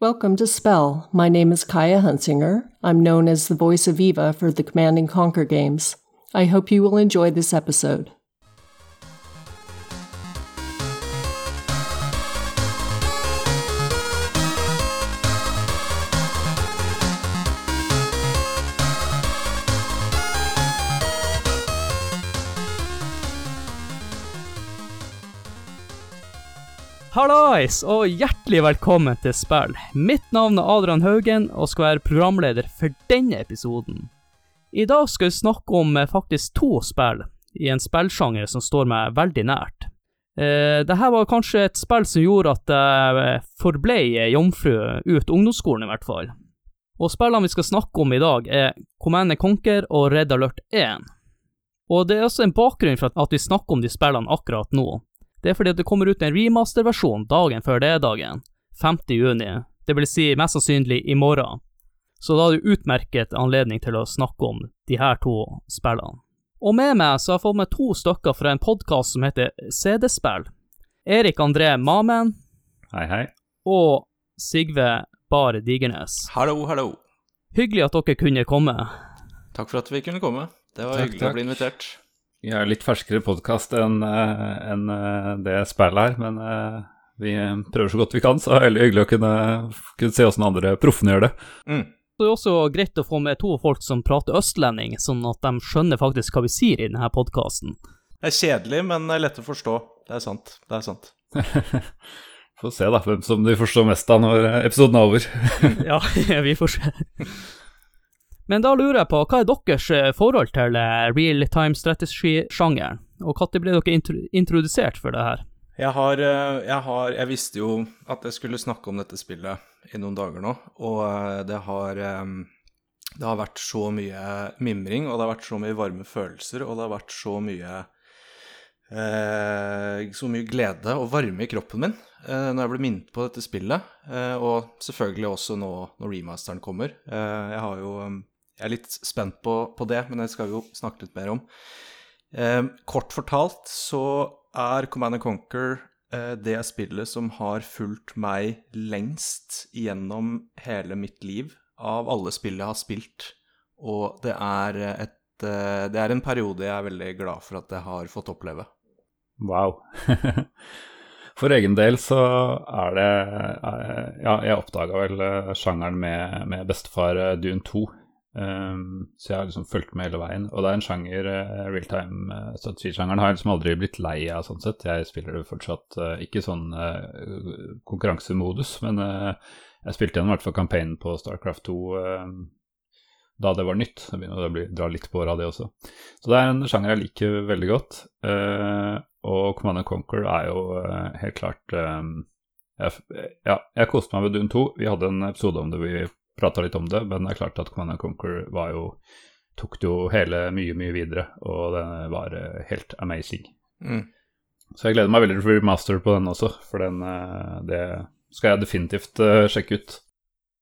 Welcome to Spell. My name is Kaya Hunsinger. I'm known as the voice of Eva for the Command and Conquer games. I hope you will enjoy this episode. Hallais, og hjertelig velkommen til spill. Mitt navn er Adrian Haugen, og skal være programleder for denne episoden. I dag skal vi snakke om eh, faktisk to spill, i en spillsjanger som står meg veldig nært. Eh, Dette var kanskje et spill som gjorde at jeg forble jomfru ut ungdomsskolen, i hvert fall. Og spillene vi skal snakke om i dag, er Command Conquer og Red Alert 1. Og det er også en bakgrunn for at vi snakker om de spillene akkurat nå. Det er fordi at det kommer ut en remasterversjon dagen før det er dagen, 5. juni, det vil si mest sannsynlig i morgen. Så da er det utmerket anledning til å snakke om de her to spillene. Og med meg så har jeg fått med to stykker fra en podkast som heter CD-spill. Erik André Mamen Hei, hei. og Sigve Bar Digernes. Hallo, hallo. Hyggelig at dere kunne komme. Takk for at vi kunne komme. Det var Takk, hyggelig takk. å bli invitert. Vi har litt ferskere podkast enn en eh, det spillet her, men eh, vi prøver så godt vi kan, så det er veldig hyggelig å kunne, kunne se åssen andre proffene gjør det. Mm. Det er også greit å få med to folk som prater østlending, sånn at de skjønner faktisk hva vi sier i denne podkasten. Det er kjedelig, men er lett å forstå. Det er sant. Det er sant. Får se da, hvem som du forstår mest av når eh, episoden er over. Ja, vi får se. Men da lurer jeg på, hva er deres eh, forhold til eh, real time strategy-sjangeren? Og når ble dere introdusert for det her? Jeg har, eh, jeg har Jeg visste jo at jeg skulle snakke om dette spillet i noen dager nå, og det har Det har vært så mye mimring, og det har vært så mye varme følelser, og det har vært så mye eh, Så mye glede og varme i kroppen min eh, når jeg ble minnet på dette spillet, eh, og selvfølgelig også nå når remasteren kommer. Jeg har jo Jeg er litt spent på, på det, men det skal vi jo snakke litt mer om. Eh, kort fortalt så er Command and Conquer eh, det spillet som har fulgt meg lengst gjennom hele mitt liv av alle spill jeg har spilt. Og det er, et, eh, det er en periode jeg er veldig glad for at jeg har fått oppleve. Wow. For egen del så er det eh, Ja, jeg oppdaga vel eh, sjangeren med, med bestefar eh, Dune 2. Um, så jeg har liksom fulgt med hele veien. Og det er en sjanger, uh, realtime uh, strategisjangeren, har jeg liksom aldri blitt lei av sånn sett. Jeg spiller det fortsatt uh, ikke sånn uh, konkurransemodus, men uh, jeg spilte gjennom i hvert fall campaignen på Starcraft 2 uh, da det var nytt. Jeg begynner å dra litt på åra, det også. Så det er en sjanger jeg liker veldig godt. Uh, og Command Conquer er jo uh, helt klart um, jeg, Ja, jeg koste meg med Dune 2. Vi hadde en episode om det, vi prata litt om det, men det er klart at Command Conquer var jo tok det jo hele mye, mye videre, og det var uh, helt amazing. Mm. Så jeg gleder meg veldig til remaster på den også, for den uh, det skal jeg definitivt uh, sjekke ut.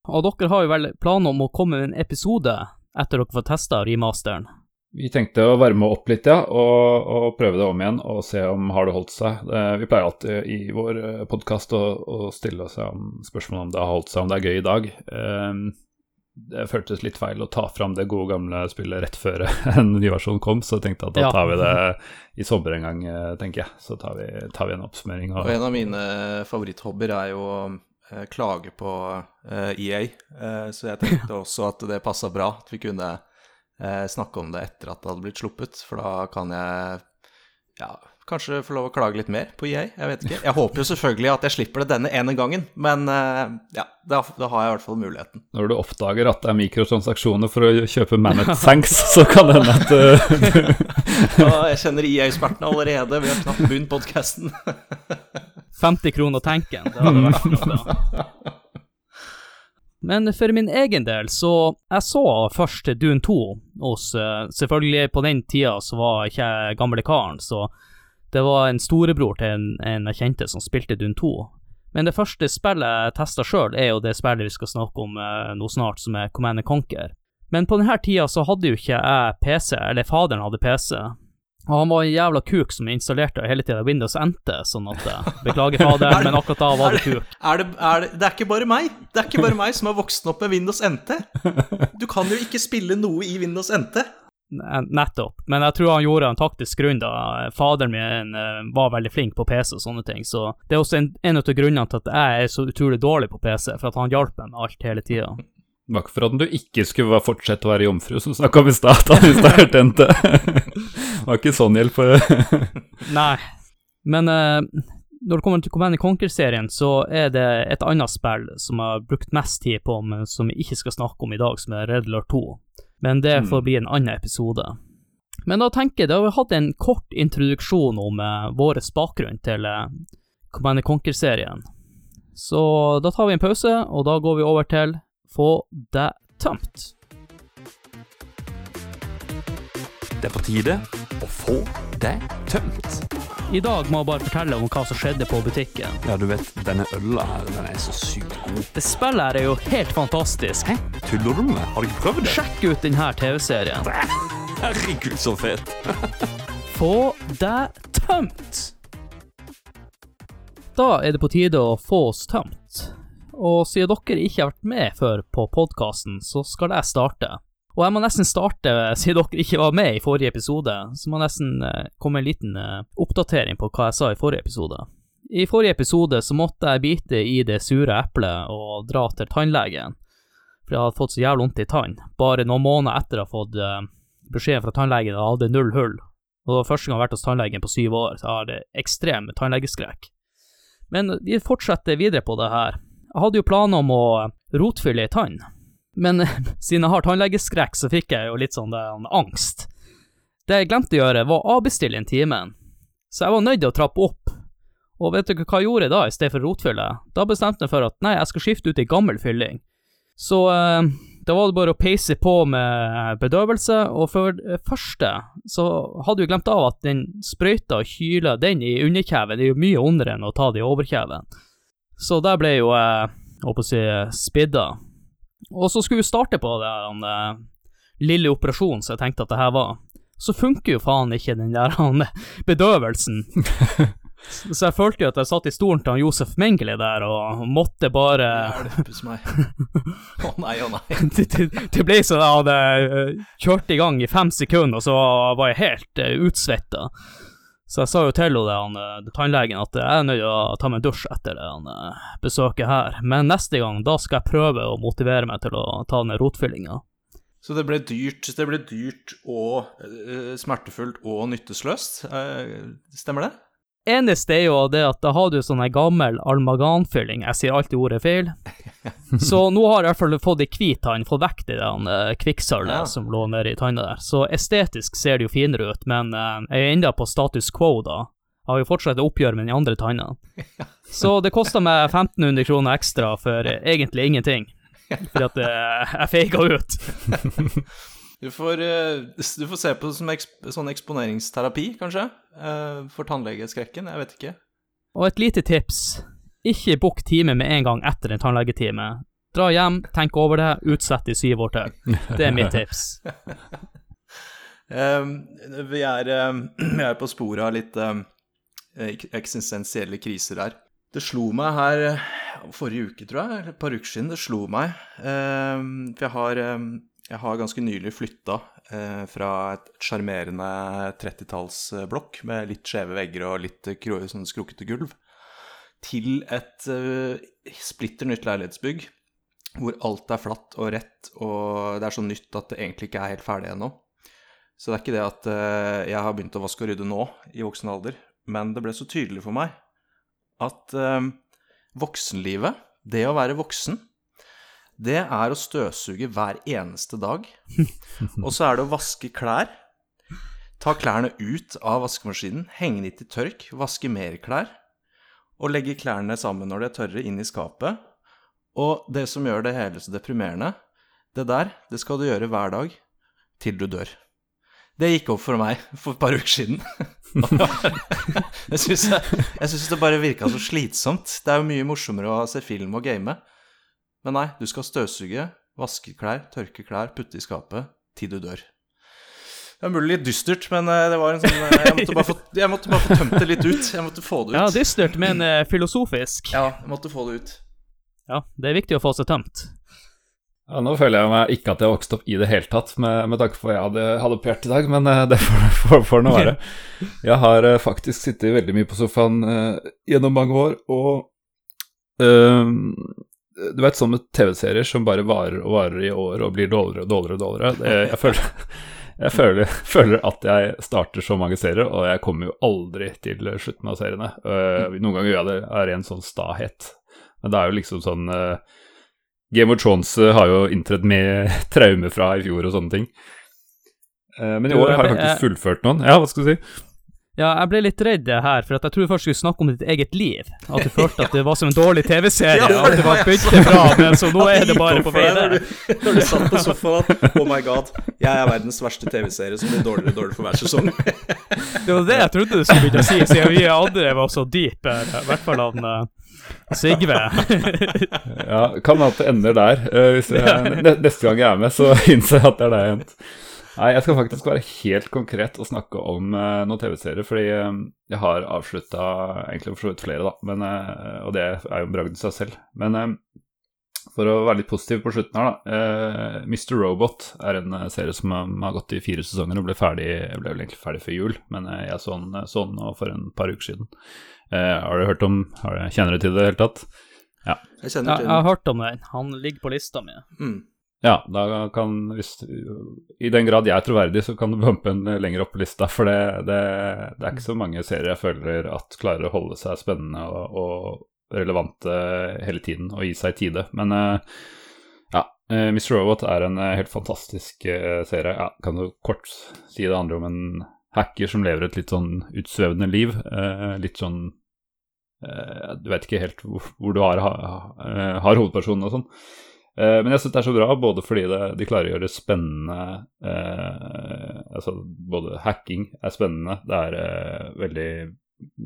Og dere har jo vel planer om å komme med en episode etter dere får testa remasteren? Vi tenkte å varme opp litt, ja, og, og prøve det om igjen og se om har det holdt seg. Eh, Vi pleier alltid i vår podkast å, å stille oss spørsmål om det har holdt seg, om det er gøy i dag. Eh, Det føltes litt feil å ta fram det gode gamle spillet rett før en ny versjon kom, så jeg tenkte at da Ja. tar vi det i sommer en gang, eh, tenker jeg. Så tar vi, tar vi en oppsummering. Og Og, en av mine favoritthobbyer er jo å eh, klage på eh, EA, eh, så jeg tenkte også at det passa bra at vi kunne eh, snakke om det etter at det hadde blitt sluppet, for da kan jeg ja, kanskje få lov å klage litt mer på EA. Jeg vet ikke. Jeg håper jo selvfølgelig at jeg slipper det denne ene gangen, men eh, ja, da, da har jeg i hvert fall muligheten. når du oppdager at det er mikrotransaksjoner for å kjøpe Manet Sanks, så kan det hende at eh, Ja, jeg kjenner EA-ekspertene allerede, vi har knapt begynt podkasten. 50 kroner tanken, det hadde vært noe. Men for min egen del, så Jeg så først Dune 2 hos eh, Selvfølgelig, på den tida så var ikke jeg gamle karen, så det var en storebror til en, en jeg kjente som spilte Dune 2. Men det første spillet jeg testa sjøl, er jo det spillet vi skal snakke om eh, nå snart, som er Command and Conquer. Men på denne tida så hadde jo ikke jeg PC, eller faderen hadde PC. Og han var en jævla kuk som installerte hele tida Windows NT, sånn at eh, Beklager, fader, men akkurat da var det kuk. Er det, er det, det er ikke bare meg Det er ikke bare meg som har vokst opp med Windows NT. Du kan jo ikke spille noe i Windows NT. Nettopp. Men jeg tror han gjorde en taktisk grunn, da. Faderen min eh, var veldig flink på PC og sånne ting, så det er også en, en av grunnene til at jeg er så utrolig dårlig på PC, for at han hjalp meg med alt hele tida. Det var ikke for at du ikke skulle fortsette å være jomfru, som snakka om i stad, du han hørt NT. Det var ikke sånn hjelp. Nei, men uh, når det kommer til Command Conquer-serien, så er det et annet spill som jeg har brukt mest tid på, men som vi ikke skal snakke om i dag, som er Red Alert 2. Men det får bli en annen episode. Men da tenker jeg, da har vi hatt en kort introduksjon om uh, vår bakgrunn til uh, Command Conquer-serien. Så da tar vi en pause, og da går vi over til Få deg tømt. Det er på tide å få deg tømt. I dag må jeg bare fortelle om hva som skjedde på butikken. Ja, du vet, denne øla her, den er så sykt god. Det spillet her er jo helt fantastisk. Hæ? Tuller du med meg? Har du ikke prøvd det? Sjekk ut denne TV-serien. Herregud, så fet. Få deg tømt. Da er det på tide å få oss tømt. Og siden dere ikke har vært med før på podkasten, så skal jeg starte. Og jeg må nesten starte, siden dere ikke var med i forrige episode, så må jeg nesten eh, komme en liten eh, oppdatering på hva jeg sa i forrige episode. I forrige episode så måtte jeg bite i det sure eplet og dra til tannlegen, for jeg hadde fått så jævlig vondt i tann. Bare noen måneder etter å ha fått eh, beskjed fra tannlegen at jeg hadde null hull. Og det var første gang jeg har vært hos tannlegen på syv år, så jeg har ekstrem tannlegeskrekk. Men vi fortsetter videre på det her. Jeg hadde jo planer om å rotfylle ei tann, men siden jeg har tannlegeskrekk, så fikk jeg jo litt sånn det, angst. Det jeg glemte å gjøre, var å avbestille en time, så jeg var nødt til å trappe opp. Og vet dere hva jeg gjorde da, i stedet for å rotfylle? Da bestemte jeg for at nei, jeg skal skifte ut ei gammel fylling. Så eh, da var det bare å peise på med bedøvelse, og for det første så hadde vi glemt av at den sprøyta og kyla den i underkjeven er jo mye ondere enn å ta det i overkjeven. Så der ble jo jeg, håper å si, spidda. Og så skulle vi starte på den uh, lille operasjonen som jeg tenkte at det her var. Så funker jo faen ikke den der han, bedøvelsen. Så jeg følte jo at jeg satt i stolen til han Josef Mengele der og måtte bare Hjelpes meg. Å nei, å nei. det, det, ble sånn jeg hadde eh, kjørt i gang i fem sekunder, og så var jeg helt uh, utsvetta. Så jeg sa jo til han, uh, tannlegen at jeg er nødt til å ta meg en dusj etter det han, uh, besøket her. Men neste gang, da skal jeg prøve å motivere meg til å ta den rotfyllinga. Så det ble dyrt, det ble dyrt og uh, smertefullt og nyttesløst. uh, stemmer det? Eneste er jo det at da har du sånn gammel almaganfylling, jeg sier alltid ordet feil. Så nå har jeg i hvert fall fått ei hvit tann, fått vekk det uh, kvikksølvet Ja. som lå nedi tanna der. Så estetisk ser det jo finere ut, men uh, jeg er enda på status quo da. Jeg har jo fortsatt oppgjør med de andre tannene. Så det kosta meg 1500 kroner ekstra for eh, egentlig ingenting. Fordi at uh, jeg feiga ut. Du får, eh, du får se på det som eksp sånn eksponeringsterapi, kanskje? eh, For tannlegeskrekken, jeg vet ikke. Og et lite tips. Ikke bukk time med en gang etter en tannlegetime. Dra hjem, tenk over det, utsett i syv år til. Det er mitt tips. Vi, er, vi er på sporet av litt eksistensielle kriser her. Det slo meg her eh, forrige uke, tror jeg, eller et par uker siden, det slo meg. For jeg har, jeg har ganske nylig flytta eh, fra et sjarmerende 30-tallsblokk med litt skjeve vegger og litt sånn skrukkete gulv, til et eh, splitter nytt leilighetsbygg hvor alt er flatt og rett, og det er så nytt at det egentlig ikke er helt ferdig ennå. Så det er ikke det at eh, jeg har begynt å vaske og rydde nå, i voksen alder, men det ble så tydelig for meg at eh, voksenlivet, det å være voksen, det er å støvsuge hver eneste dag. Og så er det å vaske klær. Ta klærne ut av vaskemaskinen, henge de til tørk, vaske mer klær. Og legge klærne sammen når de er tørre, inn i skapet. Og det som gjør det hele så deprimerende, det der, det skal du gjøre hver dag til du dør. Det gikk opp for meg for et par uker siden. jeg syns det bare virka så slitsomt. Det er jo mye morsommere å se film og game. Men nei, du skal støvsuge, vaske klær, tørke klær, putte i skapet til du dør. Det er mulig litt dystert, men eh, det var en sånn eh, jeg måtte, bare få, jeg måtte bare få tømt det litt ut. Jeg måtte få det ut. Ja, dystert, men eh, filosofisk. Ja, jeg måtte få det ut. Ja, det er viktig å få seg tømt. Ja, nå føler jeg meg ikke at jeg har vokst opp i det hele tatt, med, med tanke på hva jeg hadde, hadde operert i dag, men det får, får, nå være. Jeg har faktisk sittet veldig mye på sofaen uh, gjennom mange år, og eh, du vet sånne TV-serier som bare varer og varer i år og blir dårligere og dårligere og dårligere. Jeg føler, jeg føler, føler at jeg starter så mange serier, og jeg kommer jo aldri til slutten av seriene. Eh, noen ganger gjør jeg det av ren sånn stahet, men det er jo liksom sånn eh, Game of Thrones eh, har jo inntredd med traume fra i fjor og sånne ting. Eh, Men i år har jeg jeg- faktisk fullført noen. Ja, hva skal du si? Ja, jeg ble litt redd her, for at jeg tror først skulle snakke om ditt eget liv. At du følte at det var som en dårlig TV-serie, Ja, at det var begynte bra, men så nå er det bare på vei der. når du satt på sofaen Oh my god, jeg er verdens verste TV-serie som blir dårligere og dårligere for hver sesong. Det var det jeg trodde du skulle begynne å si, siden vi andre var så deep, i hvert fall han eh, Sigve. Ja, kan hende det ender der. Uh, Hvis jeg, neste gang jeg er med, så innser jeg at det er deg igjen. Nei, jeg skal faktisk være helt konkret og snakke om uh, noen TV-serier, fordi eh, jeg har avslutta egentlig for så vidt flere, da, men, uh, og det er jo en bragd i seg selv. Men eh, for å være litt positiv på slutten her, da. Uh, Mr. Robot er en serie som har, har gått i fire sesonger og ble ferdig Jeg ble vel egentlig ferdig før jul, men jeg så den så den nå for en par uker siden. Eh, har du hørt om har du, Kjenner du til det i det hele tatt? Jeg Ja, jeg har hørt om den. Han ligger på lista mi. mm. Ja, da kan hvis I den grad jeg er troverdig, så kan du bumpe en lenger opp på lista. For det, det, det er ikke så mange serier jeg føler at klarer å holde seg spennende og, og relevante hele tiden og gi seg i tide. Men eh, ja, Miss Mr. Robot er en eh, helt fantastisk eh, serie. Ja, kan du kort si det handler om en hacker som lever et litt sånn utsvevende liv. eh, litt sånn eh, Du vet ikke helt hvor, hvor du har, har hovedpersonen og sånn. Eh, Men jeg syns det er så bra, både fordi det, de klarer å gjøre det spennende eh, Altså både hacking er spennende, det er eh, veldig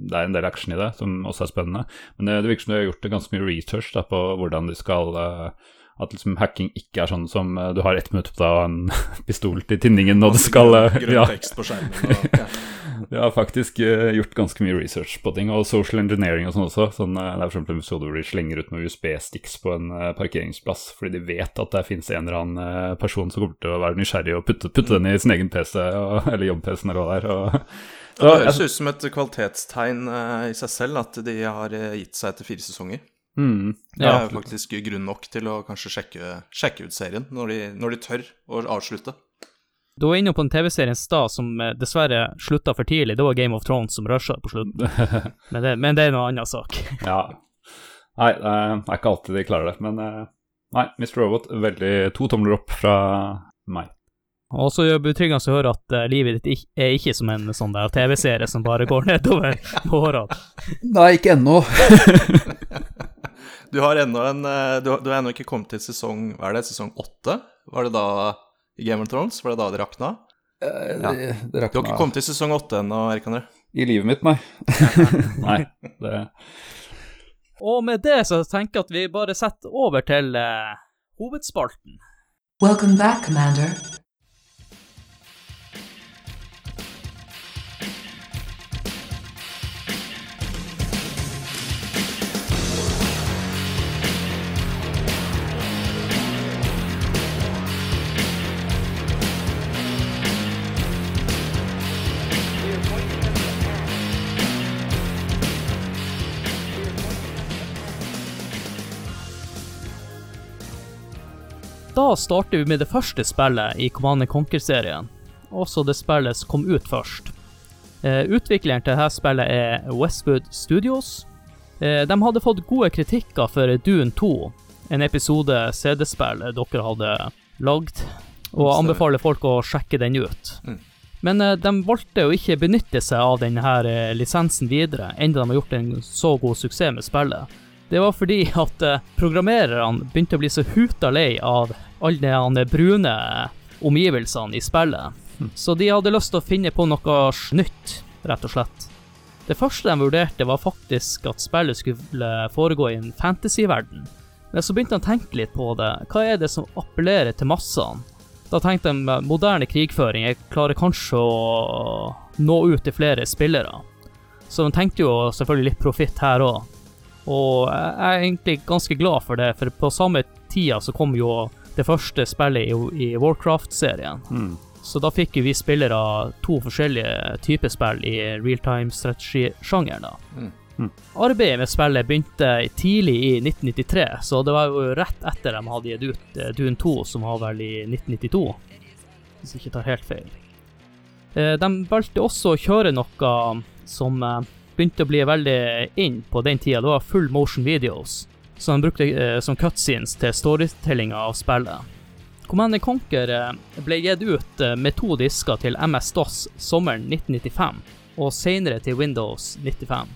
Det er en del action i det som også er spennende, men det, det virker som de har gjort ganske mye research da, på hvordan de skal eh, At liksom hacking ikke er sånn som eh, du har ett minutt på deg og en pistol til tinningen, og du skal eh, Grønn ja, tekst på skjermen. Vi jeg har faktisk uh, gjort ganske mye research på ting, og social engineering og sånn også. Sånn, eh, det er for eksempel episode hvor de slenger ut noen USB-sticks på en eh, parkeringsplass fordi de vet at det finnes en eller annen eh, person som kommer til å være nysgjerrig og putte, putte den i sin egen PC, og, eller jobb-PC-en eller hva det er. Det høres ut som et kvalitetstegn eh, i seg selv at de har eh, gitt seg etter fire sesonger. Mm, Det ja, er faktisk grunn nok til å kanskje sjekke, sjekke ut serien når de, når de tør å avslutte. Du var inne på en TV-serie i stad som eh, dessverre slutta for tidlig. Det var Game of Thrones som rusha på slutten. Men det, men det er en annen sak. ja. Nei, det er ikke alltid de klarer det, men eh, Nei, Mr. Robot, veldig to tomler opp fra meg. Og så gjør det betryggende å høre at eh, livet ditt er ikke som en sånn der TV-serie som bare går nedover på årene. Nei, ikke ennå. Du har ennå en eh, Du, har- du har ennå ikke kommet til sesong Hva er det, sesong åtte? Var det da i Game of Thrones? Var det da det rakna? Ja, Det, det Du har ikke kommet til sesong åtte ennå, Erik André? i livet mitt, nei. nei, det Og med det så tenker jeg at vi bare setter over til uh, hovedspalten. Welcome back, Commander. Da starter vi med det første spillet i Command Conquer-serien, også det spillet som kom ut først. Eh, utvikleren til dette spillet er Westwood Studios. Eh, de hadde fått gode kritikker for Dune 2, en episode CD-spill dere hadde lagd, og anbefaler folk å sjekke den ut. Mm. Men eh, de valgte å ikke benytte seg av denne lisensen videre, enda de har gjort en så god suksess med spillet. Det var fordi at eh, programmererne begynte å bli så huta lei av alle de brune omgivelsene i spillet. Så de hadde lyst til å finne på noe nytt, rett og slett. Det første de vurderte, var faktisk at spillet skulle foregå i en fantasyverden. Men så begynte de å tenke litt på det. Hva er det som appellerer til massene? Da tenkte de med moderne krigføring jeg klarer kanskje å nå ut til flere spillere. Så de tenkte jo selvfølgelig litt profitt her òg. Og jeg er egentlig ganske glad for det, for på samme tida så kom jo det første spillet i, i Warcraft-serien. Mm. Så da fikk jo vi spillere to forskjellige typer spill i realtime-strategi-sjangeren. da. Mm. Mm. Arbeidet med spillet begynte tidlig i 1993, så det var jo rett etter de hadde gitt ut eh, Dune 2, som var vel i 1992, hvis jeg ikke tar helt feil. Eh, De valgte også å kjøre noe som eh, begynte å bli veldig inn på den tida. Det var full motion videos, som de brukte eh, som cutscenes til storytellinga av spillet. Command Conquer eh, ble gitt ut eh, med to disker til MS-DOS sommeren 1995, og senere til Windows 95.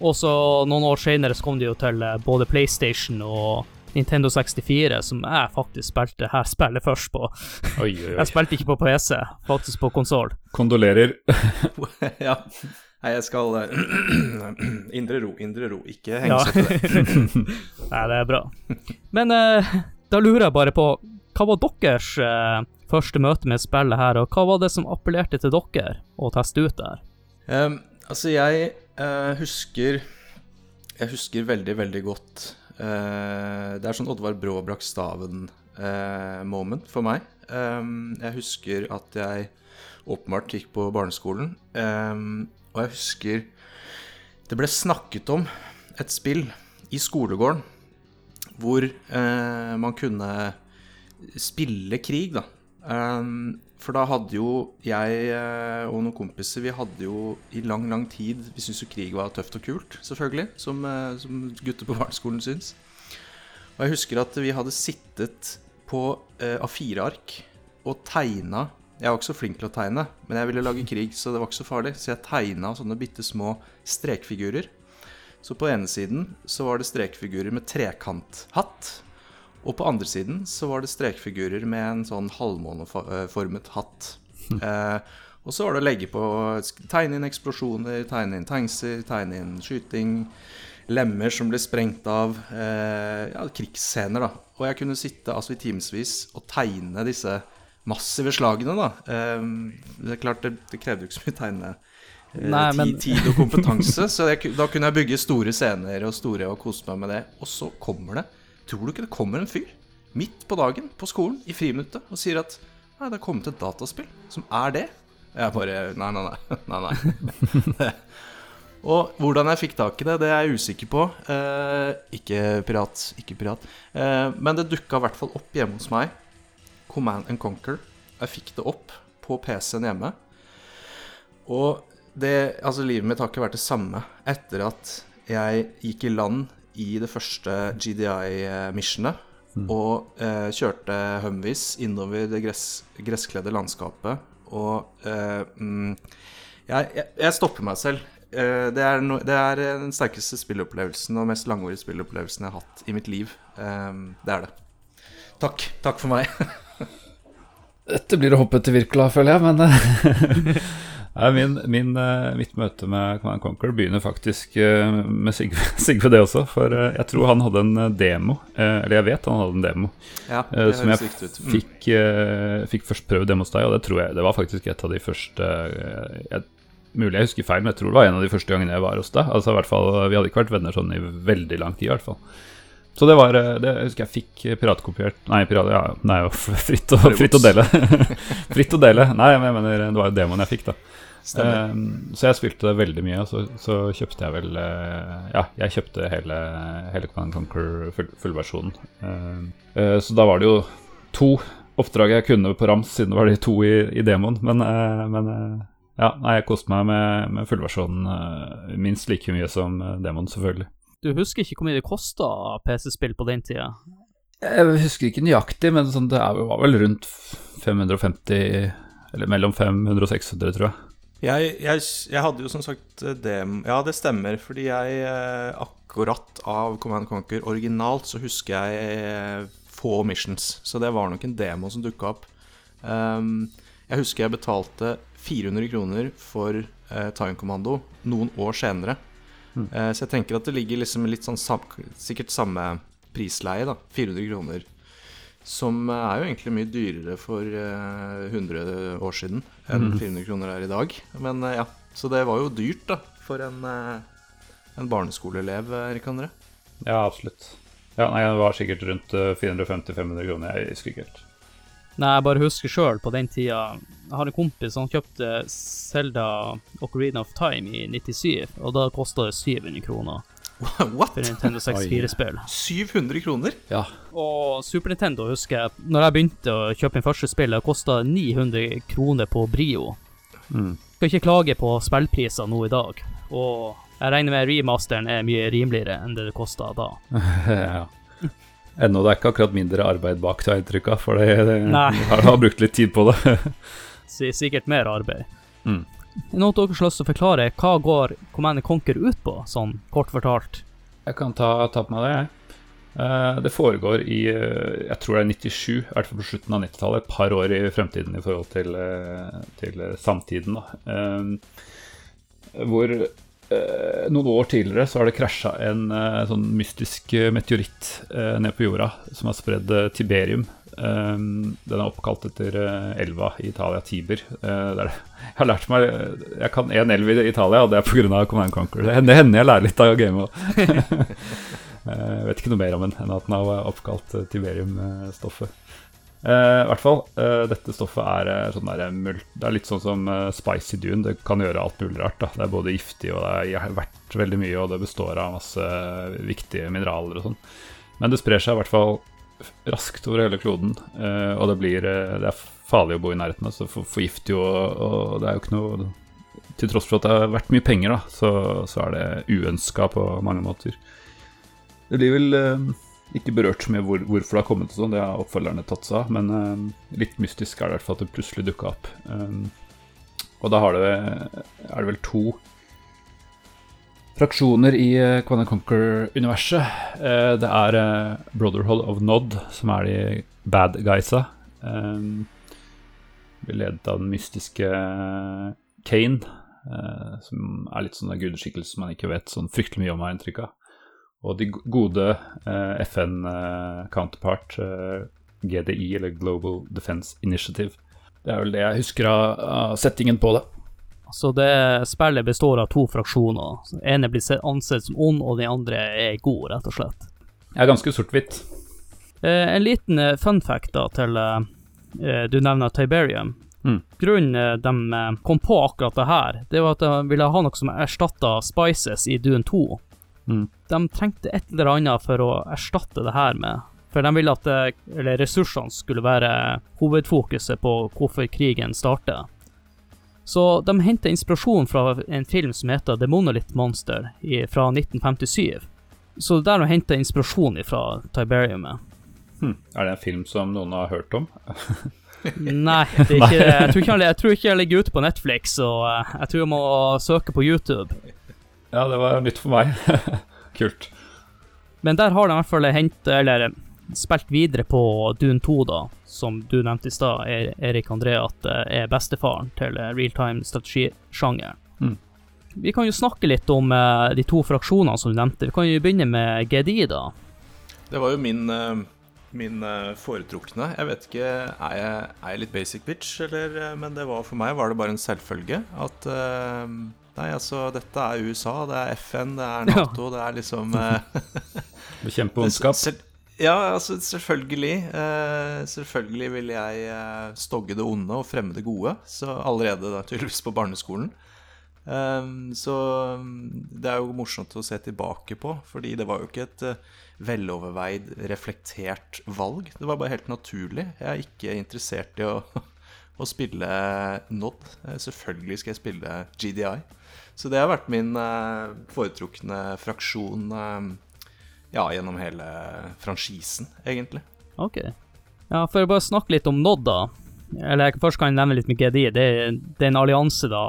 Og så noen år senere så kom det jo til eh, både PlayStation og Nintendo 64, som jeg faktisk spilte her spillet først på. Oi, oi, oi. Jeg spilte ikke på PC, faktisk på konsoll. Kondolerer. ja. Nei, jeg skal eh, Indre ro, indre ro. Ikke Ja. henge seg til det. Nei, det er bra. Men uh, da lurer jeg bare på, hva var deres uh, første møte med spillet her, og hva var det som appellerte til dere å teste ut der? Um, altså, jeg uh, husker Jeg husker veldig, veldig godt Det er sånn Oddvar Brå brakk staven-moment for meg. Um, jeg husker at jeg åpenbart gikk på barneskolen, ehm, og jeg husker det ble snakket om et spill i skolegården hvor eh, man kunne spille krig, da. Um, for da hadde jo jeg eh, og noen kompiser Vi hadde jo i lang, lang tid Vi syntes jo krig var tøft og kult, selvfølgelig. Som, eh, som gutter på barneskolen syns. Og jeg husker at vi hadde sittet på eh, A4-ark og tegna Jeg var ikke så flink til å tegne, men jeg ville lage krig, så det var ikke så farlig. Så jeg tegna sånne bitte små strekfigurer. Så på ene siden så var det strekfigurer med trekanthatt. Og på andre siden så var det strekfigurer med en sånn halvmåneformet hatt. Eh, og så var det å legge på Tegne inn eksplosjoner, tegne inn tankser, tegne inn skyting. Lemmer som ble sprengt av. Eh, ja, krigsscener, da. Og jeg kunne sitte altså i timevis og tegne disse massive slagene, da. Eh, det er klart, det, det krevde jo ikke så mye tegne. eh, Nei, men- tid, tid og kompetanse, så jeg, da kunne jeg bygge store scener og store og kose meg med det. Og så kommer det Tror du ikke det kommer en fyr midt på dagen på skolen i friminuttet og sier at Nei, det har kommet et dataspill som er det? Jeg bare Nei, nei, nei. nei, nei. og hvordan jeg fikk tak i det, det er jeg usikker på. Eh, ikke pirat, ikke pirat. Eh, men det dukka i hvert fall opp hjemme hos meg. Command and Conquer. Jeg fikk det opp på PC-en hjemme. Og det Altså, livet mitt har ikke vært det samme etter at jeg gikk i land i det første GDI-missionet. Og eh, kjørte Humvees innover det gress, gresskledde landskapet. Og eh, mm, jeg, jeg, jeg stopper meg selv. Eh, det, er no, det er den sterkeste spillopplevelsen og mest langvarige spillopplevelsen jeg har hatt i mitt liv. Eh, det er det. Takk. Takk for meg. Dette blir å hoppe til Wirkola, føler jeg, men eh, Nei, min, min, eh, Mitt møte med Command Conquer begynner faktisk eh, med Sigve, Sigve det også. For jeg tror han hadde en demo, eller jeg vet han hadde en demo, Ja, som jeg. Mm. fikk, fikk først prøvd hjemme hos deg, og det tror jeg det var faktisk et av de første jeg, Mulig jeg husker feil, men jeg tror det var en av de første gangene jeg var hos deg. Altså i hvert fall, Vi hadde ikke vært venner sånn i veldig lang tid, i hvert fall. Så det var eh, det, Jeg husker jeg fikk piratkopiert Nei, pirat, ja, nei fritt, å, fritt å dele. fritt å dele. Nei, men jeg mener, det var jo demoen jeg fikk, da. Um, så jeg spilte det veldig mye, så, så kjøpte jeg vel uh, Ja, jeg kjøpte hele, hele Command Conquer full, fullversjonen. Uh, eh, så da var det jo to oppdrag jeg kunne på rams, siden det var de to i, i demoen. Men, eh, men eh, ja, nei, jeg koste meg med, med fullversjonen eh, minst like mye som eh, demoen, selvfølgelig. Du husker ikke hvor mye det kosta PC-spill på den tida? Jeg husker ikke nøyaktig, men sånn, det var vel rundt 550 Eller mellom 500 og 600, tror jeg. Jeg, jeg, jeg hadde jo som sagt eh, dem... Ja, det stemmer, fordi jeg eh, akkurat av Command Conquer originalt så husker jeg eh, få missions. Så det var nok en demo som dukka opp. Um, jeg husker jeg betalte 400 kroner for uh, Time Commando noen år senere. Eh, så jeg tenker at det ligger liksom litt sånn sam sikkert samme prisleie, da. 400 kroner Som er jo egentlig mye dyrere for eh, 100 år siden enn 400 kroner er i dag. Men eh, ja, så det var jo dyrt, da, for en, eh, en barneskoleelev, eh, Erik André. Ja, absolutt. Ja, nei, Det var sikkert rundt eh, 450-500 kroner. Jeg husker ikke helt. Nei, jeg bare husker sjøl på den tida Jeg har en kompis som kjøpte Zelda Ocarina of Time i 97, og da kosta det 700 kroner What?! for Nintendo 64-spill. 700 kroner? Ja. Og Super Nintendo husker jeg, når jeg begynte å kjøpe min første spill, det kosta 900 kroner på Brio. Mm. Skal ikke klage på spillpriser nå i dag, og jeg regner med remasteren er mye rimeligere enn det det kosta da. ja. Ennå det er ikke akkurat mindre arbeid bak, tar jeg inntrykk av, for jeg har, har brukt litt tid på det. Si- Sikkert mer arbeid. Mm. Noen dere har lyst til å forklare hva går Command Conquer ut på, sånn kort fortalt? Jeg kan ta, ta på meg det, jeg. Eh, det foregår i eh, jeg tror det er 97, i hvert fall på slutten av 90-tallet. Et par år i fremtiden i forhold til, eh, til samtiden. Da. Hvor noen år tidligere så har det krasja en eh, sånn mystisk eh, meteoritt eh, ned på jorda som har spredd eh, Tiberium. Eh, den er oppkalt etter eh, elva i Italia, Tiber. Eh, er. Jeg har lært meg Jeg kan én elv i Italia, og det er pga. Command Conquer. Det hender, jeg lærer litt av gamet. Eh, Jeg vet ikke noe mer om den enn at den har oppkalt eh, Tiberium-stoffet. Eh, I hvert fall, uh, dette stoffet er, eh, sånn der, det er litt sånn som uh, spicy dune. Det kan gjøre alt mulig rart. Da. Det er både giftig og det er verdt veldig mye, og det består av masse viktige mineraler og sånn. Men det sprer seg i hvert fall raskt over hele kloden, og det blir Det er farlig å bo i nærheten, altså for, forgifter jo, og, og det er jo ikke noe Til tross for at det har vært mye penger, da, så, så er det uønska på mange måter. Det blir vel ikke berørt så mye hvor, hvorfor det har kommet, sånn, det har oppfølgerne tatt seg av, men eh, litt mystisk er det i hvert fall at det plutselig dukka opp. Um, og da det, er det vel to fraksjoner i uh, Command Conquer-universet. Eh, det er eh, Brotherhood of Nod, som er de bad guysa. Um, ledet av den mystiske eh, Kane, eh, som er litt sånn gudeskikkelse man ikke vet sånn fryktelig mye om, har jeg inntrykk av. Og de gode eh, FN-counterpart, eh, GDI, eller Global Defense Initiative. Det er vel det jeg husker av, settingen på det. Så det spillet består av to fraksjoner. Den ene blir ansett som ond, og den andre er god, rett og slett. Jeg er ganske sort-hvitt. Eh, en liten eh, fun fact da til eh, eh, Du nevner Tiberium. Mm. Grunnen eh, de eh, kom på akkurat det her, det var at de ville ha noe som erstatta Spices i Dune 2. Mm. De trengte et eller annet for å erstatte det her med. For de ville at det, eller ressursene skulle være hovedfokuset på hvorfor krigen starter. Så de henta inspirasjon fra en film som heter The Monolith Monster i, fra 1957. Så det der de hente inspirasjon fra Tiberiumet. Hmm. Er det en film som noen har hørt om? Nei, det ikke, jeg, tror ikke, jeg, jeg tror ikke jeg ligger ute på Netflix, og eh, jeg tror jeg må søke på YouTube. Ja, det var nytt for meg. Kult. Men der har de i hvert fall hentet, eller eh, spilt videre på Dune 2, da, som du nevnte i stad, Er- Erik André, at det er bestefaren til eh, realtime strategisjangeren. Mm. Vi kan jo snakke litt om eh, de to fraksjonene som du nevnte. Vi kan jo begynne med GDI, da. Det var jo min, eh, min eh, foretrukne. Jeg vet ikke, er jeg, er jeg litt basic bitch, eller eh, Men det var for meg var det bare en selvfølge at eh, Nei, altså, dette er USA, det er FN, det er Ja. Nato, det er liksom eh, Bekjempe ondskap. Ja, altså selvfølgelig. Eh, selvfølgelig vil jeg eh, stogge det onde og fremme det gode. Så allerede da, tydeligvis på barneskolen. Um, så um, det er jo morsomt å se tilbake på, fordi det var jo ikke et eh, veloverveid, reflektert valg. Det var bare helt naturlig. Jeg er ikke interessert i å, å spille Nod. Eh, Selvfølgelig skal jeg spille GDI. Så det har vært min eh, foretrukne fraksjon eh, ja, gjennom hele franchisen, egentlig. Ok. Ja, for å bare snakke litt om Nod, da. Eller jeg først kan jeg nevne litt med GDI. Det det er en allianse, da,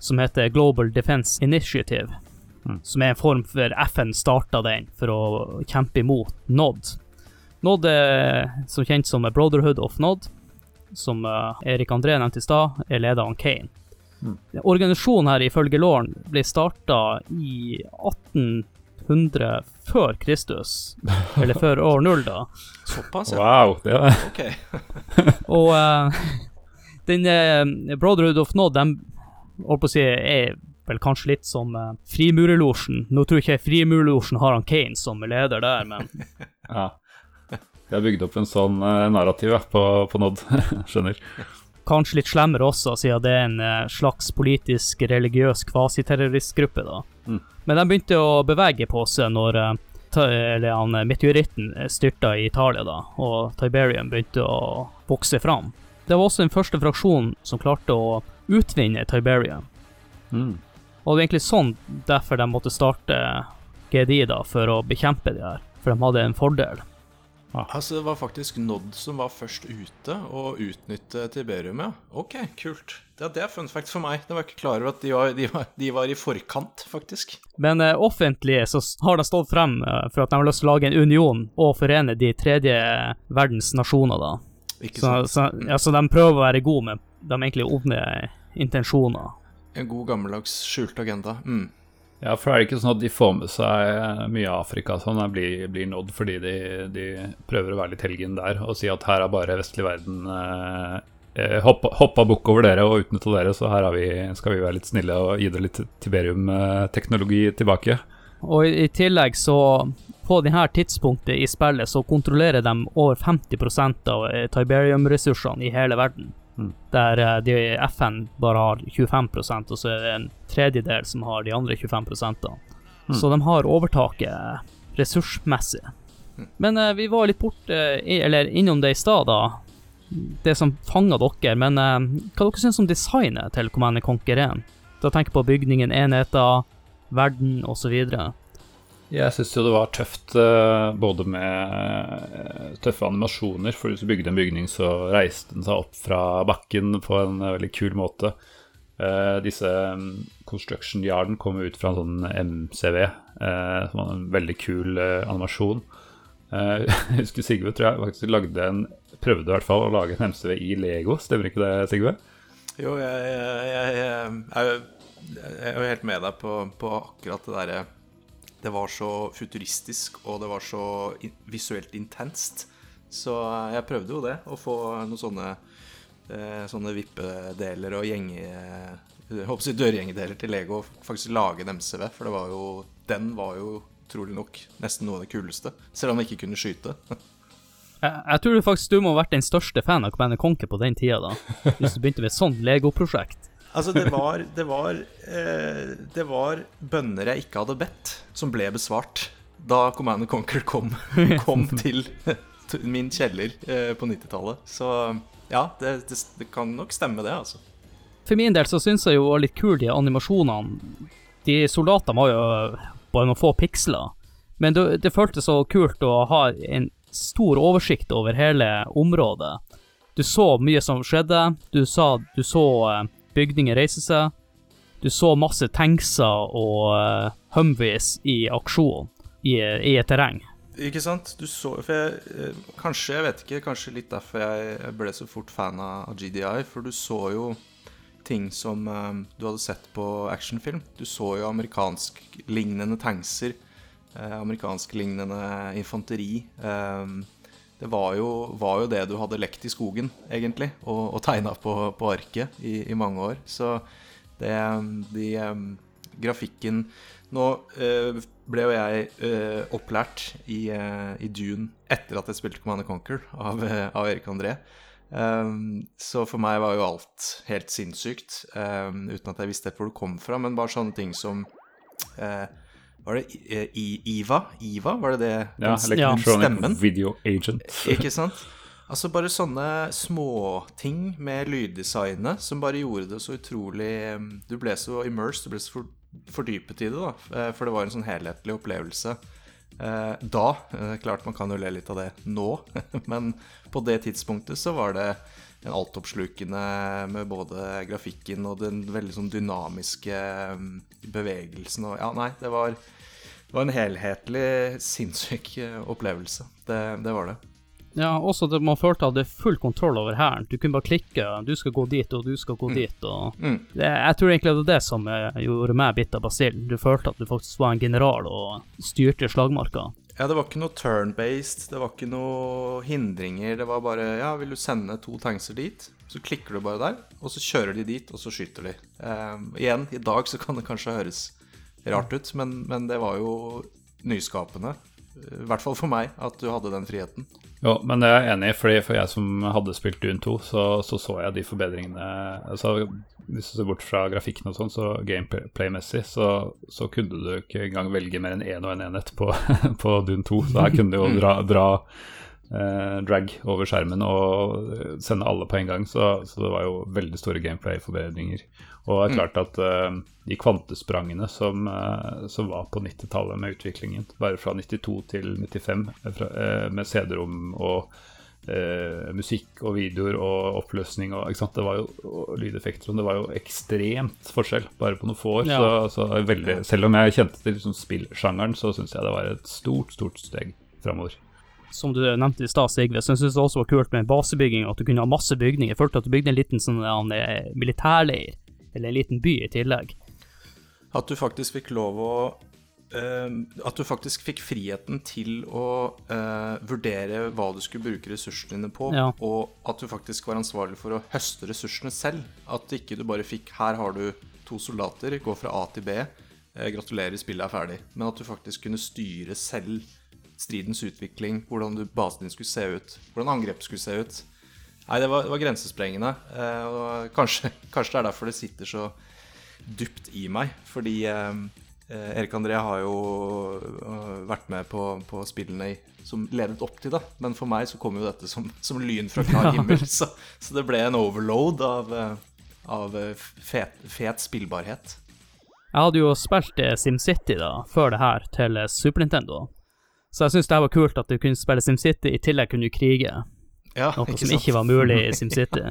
som heter Global Defense Initiative. Mm. Som er en form for FN starta den for å kjempe imot Nod. Nod er som kjent som Brotherhood of Nod, som eh, Erik André nevnte i stad, er leder av Kane. Mm. Organisasjonen her, ifølge Lauren, ble starta i 1800 før Kristus. Eller før år null, da. Såpass, ja. Wow. Det er, Ok. Og uh, den uh, Brotherhood of Nod, de holdt på å si, er vel kanskje litt som uh, Frimurerlosjen. Nå tror jeg ikke Frimurerlosjen har han Kane som leder der, men ja. De har bygd opp en sånn uh, narrativ ja, på, på Nod. Skjønner. Kanskje litt slemmere også, siden det er en eh, slags politisk, religiøs kvasiterroristgruppe, da. Mm. Men de begynte å bevege på seg når eh, eller han, eh, meteoritten styrta i Italia, da, og Tiberium begynte å vokse fram. Det var også den første fraksjonen som klarte å utvinne Tiberium. Mm. Og det var egentlig sånn derfor de måtte starte GDI, da, for å bekjempe de her. For de hadde en fordel. Altså, det var faktisk Nod som var først ute og utnytte Tiberium, ja. Ok, kult. Ja, det er fun fact for meg. Jeg var ikke klar over at de var, de var, de var i forkant, faktisk. Men eh, offentlig så har de stått frem eh, for at de har lyst til å lage en union og forene de tredje verdens nasjoner, da. Ikke Så, så, ja, så de prøver å være gode, men de har egentlig onde intensjoner. En god gammeldags skjult agenda. Mm. Ja, for er det ikke sånn at de får med seg eh, mye Afrika sånn, eh, blir, blir nådd fordi de, de prøver å være litt helgen der og si at her er bare vestlig verden eh, eh, hoppa, hoppa bukk over dere og utnytta dere, så her har vi, skal vi være litt snille og gi dere litt Tiberium-teknologi tilbake. Og i, i tillegg så, på denne tidspunktet i spillet, så kontrollerer de over 50 av eh, Tiberium-ressursene i hele verden. Mm. Der eh, de FN bare har 25% og så er det en tredjedel som har de andre 25 da. Så de har overtaket ressursmessig. Men uh, vi var litt borte, i, eller innom det i stad, da. Det som fanga dere. Men uh, hva dere syns om designet til Command Conquer 1? Da tenker jeg på bygningen, enheter, verden osv. Jeg syns jo det var tøft eh, både med eh, tøffe animasjoner, for hvis du bygde en bygning, så reiste den seg opp fra bakken på en eh, veldig kul måte. Disse mm, Construction Yarden kom ut fra en sånn MCV, som var en veldig kul animasjon. Jeg husker Sigve tror jeg faktisk lagde en prøvde i hvert fall å lage en MCV i Lego, stemmer ikke det, Sigve? Jo, jeg, jeg, jeg, jeg er jo helt med deg på, på akkurat det derre Det var så futuristisk, og det var så visuelt intenst. Så jeg prøvde jo det, å få noen sånne eh, Sånne vippedeler og gjenge... Håper dørgjengedeler til Lego, og faktisk lage en MCV. For det var jo Den var jo trolig nok nesten noe av det kuleste. Selv om jeg ikke kunne skyte. Jeg, jeg tror du faktisk du må ha vært den største fan av Command Conquer på den tida, da. Hvis du begynte med et sånt Lego-prosjekt. Altså, det var Det var, eh, det var bønner jeg ikke hadde bedt, som ble besvart da Command Conquer kom, kom til, min kjeller eh, på 90-tallet. Så ja, det, det, det kan nok stemme, det, altså. For min del så syns jeg jo det var litt kult de animasjonene. De soldatene var jo bare noen få piksler. Men det, det føltes så kult å ha en stor oversikt over hele området. Du så mye som skjedde. Du, sa, du så eh, bygninger reise seg. Du så masse tankser og uh, Humvees i aksjon i, i et terreng. Ikke sant? Du så For jeg eh, Kanskje, jeg vet ikke, kanskje litt derfor jeg ble så fort fan av GDI. For du så jo ting som eh, du hadde sett på actionfilm. Du så jo amerikansklignende tankser. Eh, amerikansklignende infanteri. Eh, det var jo, var jo det du hadde lekt i skogen, egentlig, og, og tegna på, på arket i, i mange år. Så det De eh, Grafikken Nå eh, ble jo jeg eh, opplært i, eh, i Dune etter at jeg spilte Command Conquer av, av Erik André. Um, så for meg var jo alt helt sinnssykt, um, uten at jeg visste hvor det kom fra. Men bare sånne ting som eh, Var det I, IVA? IVA, var det det? Ja, Electronic? Video Agent. Ikke sant? Altså bare sånne småting med lyddesignet som bare gjorde det så utrolig um, Du ble så immersed, du ble så fordypet i det, da. Eh, For det var en sånn helhetlig opplevelse. Eh, da. eh, Klart man kan jo le litt av det nå, men på det tidspunktet så var det en altoppslukende med både grafikken og den veldig sånn dynamiske bevegelsen og Ja, nei, det var, det var en helhetlig sinnssyk eh, opplevelse. Det, det var det. Ja, også at man følte at er full kontroll over hæren. Du kunne bare klikke, du skal gå dit, og du skal gå dit, og Mm. det, Jeg tror egentlig det var det som eh, gjorde meg bitt av basillen. Du følte at du faktisk var en general og styrte slagmarka. Ja, det var ikke noe turn-based, det var ikke noe hindringer. Det var bare Ja, vil du sende to tankser dit? Så klikker du bare der, og så kjører de dit, og så skyter de. Eh, igjen, i dag så kan det kanskje høres rart ut, men, men det var jo nyskapende. I hvert fall for meg, at du hadde den friheten. Jo, men det er jeg enig i, fordi for jeg som hadde spilt Dune 2, så så, så jeg de forbedringene altså, Hvis du ser bort fra grafikken og sånn, så gameplay-messig, så, så kunne du ikke engang velge mer enn én og en enhet på, på Dune 2. Så her kunne du jo dra, dra eh, drag over skjermen og sende alle på en gang, så, så det var jo veldig store gameplay-forbedringer. Og det er klart at eh, de kvantesprangene som, eh, som var på 90-tallet med utviklingen, bare fra 92 til 95, eh, fra, eh, med CD-rom og musikk og videoer og oppløsning og? Det var jo, og lydeffekter og Det var jo ekstremt forskjell bare på noen få år. Ja. Så, så veldig, selv om jeg kjente til liksom spillsjangeren, så syns jeg det var et stort, stort steg framover. Som du nevnte i stad, Sigve, så jeg syns det også var kult med basebygging, at du kunne ha masse bygninger. Jeg følte at du bygde en liten sånn eh, militærleir, eller en liten by i tillegg. At du faktisk fikk lov å Uh, At du faktisk fikk friheten til å uh, vurdere hva du skulle bruke ressursene dine på, Ja. og at du faktisk var ansvarlig for å høste ressursene selv. At ikke du bare fikk Her har du to soldater, gå fra A til B. Gratulerer, spillet er ferdig. Men at du faktisk kunne styre selv stridens utvikling, hvordan du, basen din skulle se ut, hvordan angrepet skulle se ut. Nei, det var, det var grensesprengende. Eh, og kanskje, kanskje det er derfor det sitter så dypt i meg. Fordi eh, eh, Erik André har jo eh, vært med på, på spillene i, som ledet opp til det. Men for meg så kom jo dette som, som lyn fra klar himmel. Så, så det ble en overload av, eh, av fet, fet spillbarhet. Jeg hadde jo spilt SimCity da, før det her, til Super Nintendo. Så jeg syns det var kult at du kunne spille SimCity, i tillegg kunne du krige. Ja, Noe som sant? ikke var mulig i SimCity.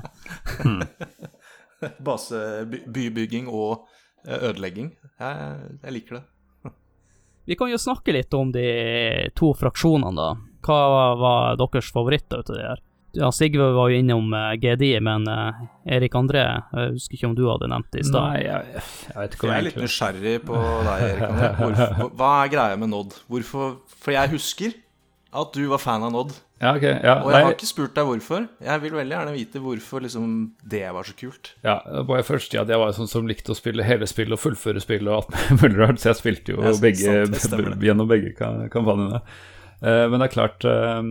Base, by, bybygging og eh, ødelegging. Jeg, jeg liker det. Vi kan jo snakke litt om de to fraksjonene, da. Hva var deres favoritter ut av de her? Ja, Sigve var jo innom uh, GDI, men uh, Erik André, jeg husker ikke om du hadde nevnt det i stad. Nei, jeg, jeg vet ikke om Jeg er litt nysgjerrig på deg, Erik André. Hvorfor, hva er greia med Nod? Hvorfor For jeg husker at du var fan av Nod. Ja, okay, Ja, Og jeg har ikke spurt deg hvorfor. Jeg vil veldig gjerne vite hvorfor liksom det var så kult. ja, bare først ja, at jeg var sånn som likte å spille hele spillet og fullføre spillet og alt mulig rart, så jeg spilte jo begge, gjennom begge ka- kampanjene. Eh, men det er klart, uh,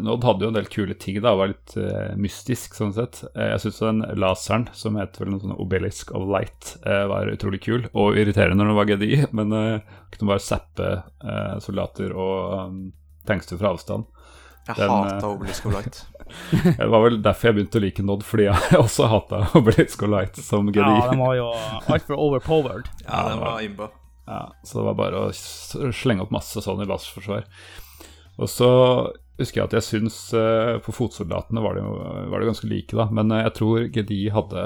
Nodd hadde jo en del kule ting, da, var litt eh, mystisk sånn sett. Eh, jeg syns den laseren, som heter vel noe sånn Obelisk of Light, eh, var utrolig kul og irriterende når den var GDI, men uh, kunne bare zappe eh, soldater og um, tankster fra avstand. Jeg Den, hata eh, Obelisk of Light. Det var vel derfor jeg begynte å like Nod, fordi jeg også hata Obelisk of Light som GDI. Ja, den var jo altfor overpowered. Ja, den var imba. Ja, så det var bare å slenge opp masse sånn i baseforsvar. Og så husker jeg at jeg syns uh, på fotsoldatene var det, var det ganske like, da. Men eh, jeg tror GDI hadde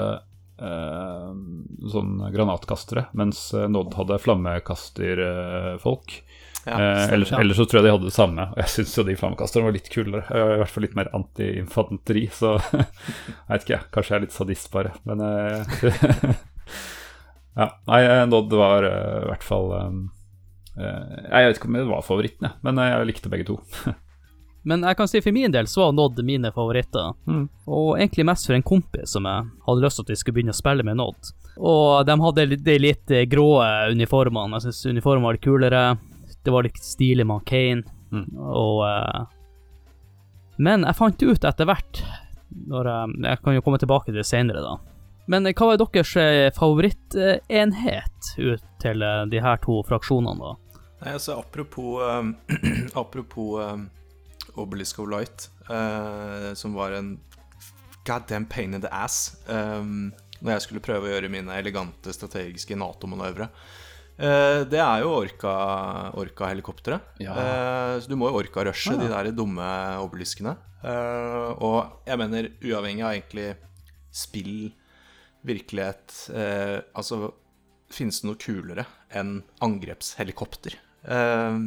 uh, sånn granatkastere, mens Nod hadde flammekasterfolk. Ja, Eh, ellers, ellers så tror jeg de hadde det samme. Og jeg syns jo de flammekasterne var litt kulere. I hvert fall litt mer anti-infanteri, så jeg vet ikke, jeg. Kanskje jeg er litt sadist, bare. Men eh, Ja. Nei, Nod var i hvert fall eh, Jeg vet ikke om det var favoritten, jeg, men eh, jeg likte begge to. Men jeg kan si for min del så var Nod mine favoritter. Mm. Og egentlig mest for en kompis som jeg hadde lyst til at vi skulle begynne å spille med Nod. Og de hadde de litt eh, grå uniformene. Jeg syns uniformene var litt kulere. Det var litt stilig med Kane. Mm. Og uh... Men jeg fant ut etter hvert når jeg, jeg kan jo komme tilbake til det senere, da. Men eh, hva var deres eh, favorittenhet ut til eh, de her to fraksjonene, da? Nei, altså Apropos, um, apropos um, Obelisk of Light, uh, som var en goddamn pain in the ass um, når jeg skulle prøve å gjøre mine elegante strategiske Nato-manøvre. Uh, det er jo Orca- Orca-helikoptre. Ja. uh, så du må jo Orca-rushe Ah. de der dumme obeliskene. Uh, og jeg mener, uavhengig av egentlig spill, virkelighet Altså, finnes det noe kulere enn angrepshelikopter? Eh,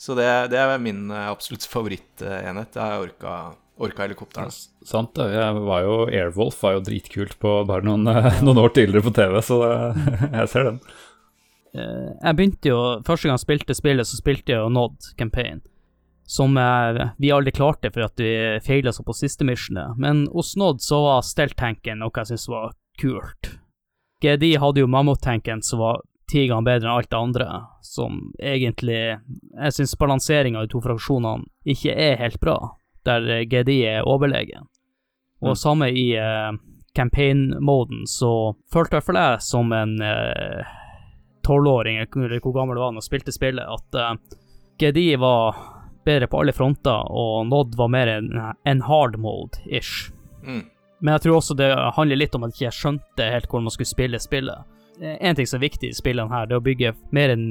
Så det, det er min eh, absolutt favorittenhet. Jeg har orka, orka helikopterne. Sant det. Jeg var jo Airwolf var jo dritkult på bare noen, noen år tidligere på TV, så det, jeg ser den. Eh, jeg begynte jo, Første gang jeg spilte spillet, så spilte jeg jo Nod Campaign. Som vi aldri klarte for at vi feila så på siste missionet. Men hos Nod så var Stelt-tanken noe jeg syntes var kult. GDI hadde jo Mammut-tanken som var ti ganger bedre enn alt det andre, som egentlig Jeg syns balanseringa i de to fraksjonene ikke er helt bra, der GDI er overlegen. Og samme i eh, campaign-moden, så følte i hvert fall jeg som en eh, tolvåring, eller hvor gammel var da jeg spilte spillet, at eh, GDI var bedre på alle fronter, og Nod var mer en, en hard mode-ish. Mm. Men jeg tror også det handler litt om at jeg ikke skjønte helt hvordan man skulle spille spillet. Eh, En ting som er viktig i spillene her, det er å bygge mer enn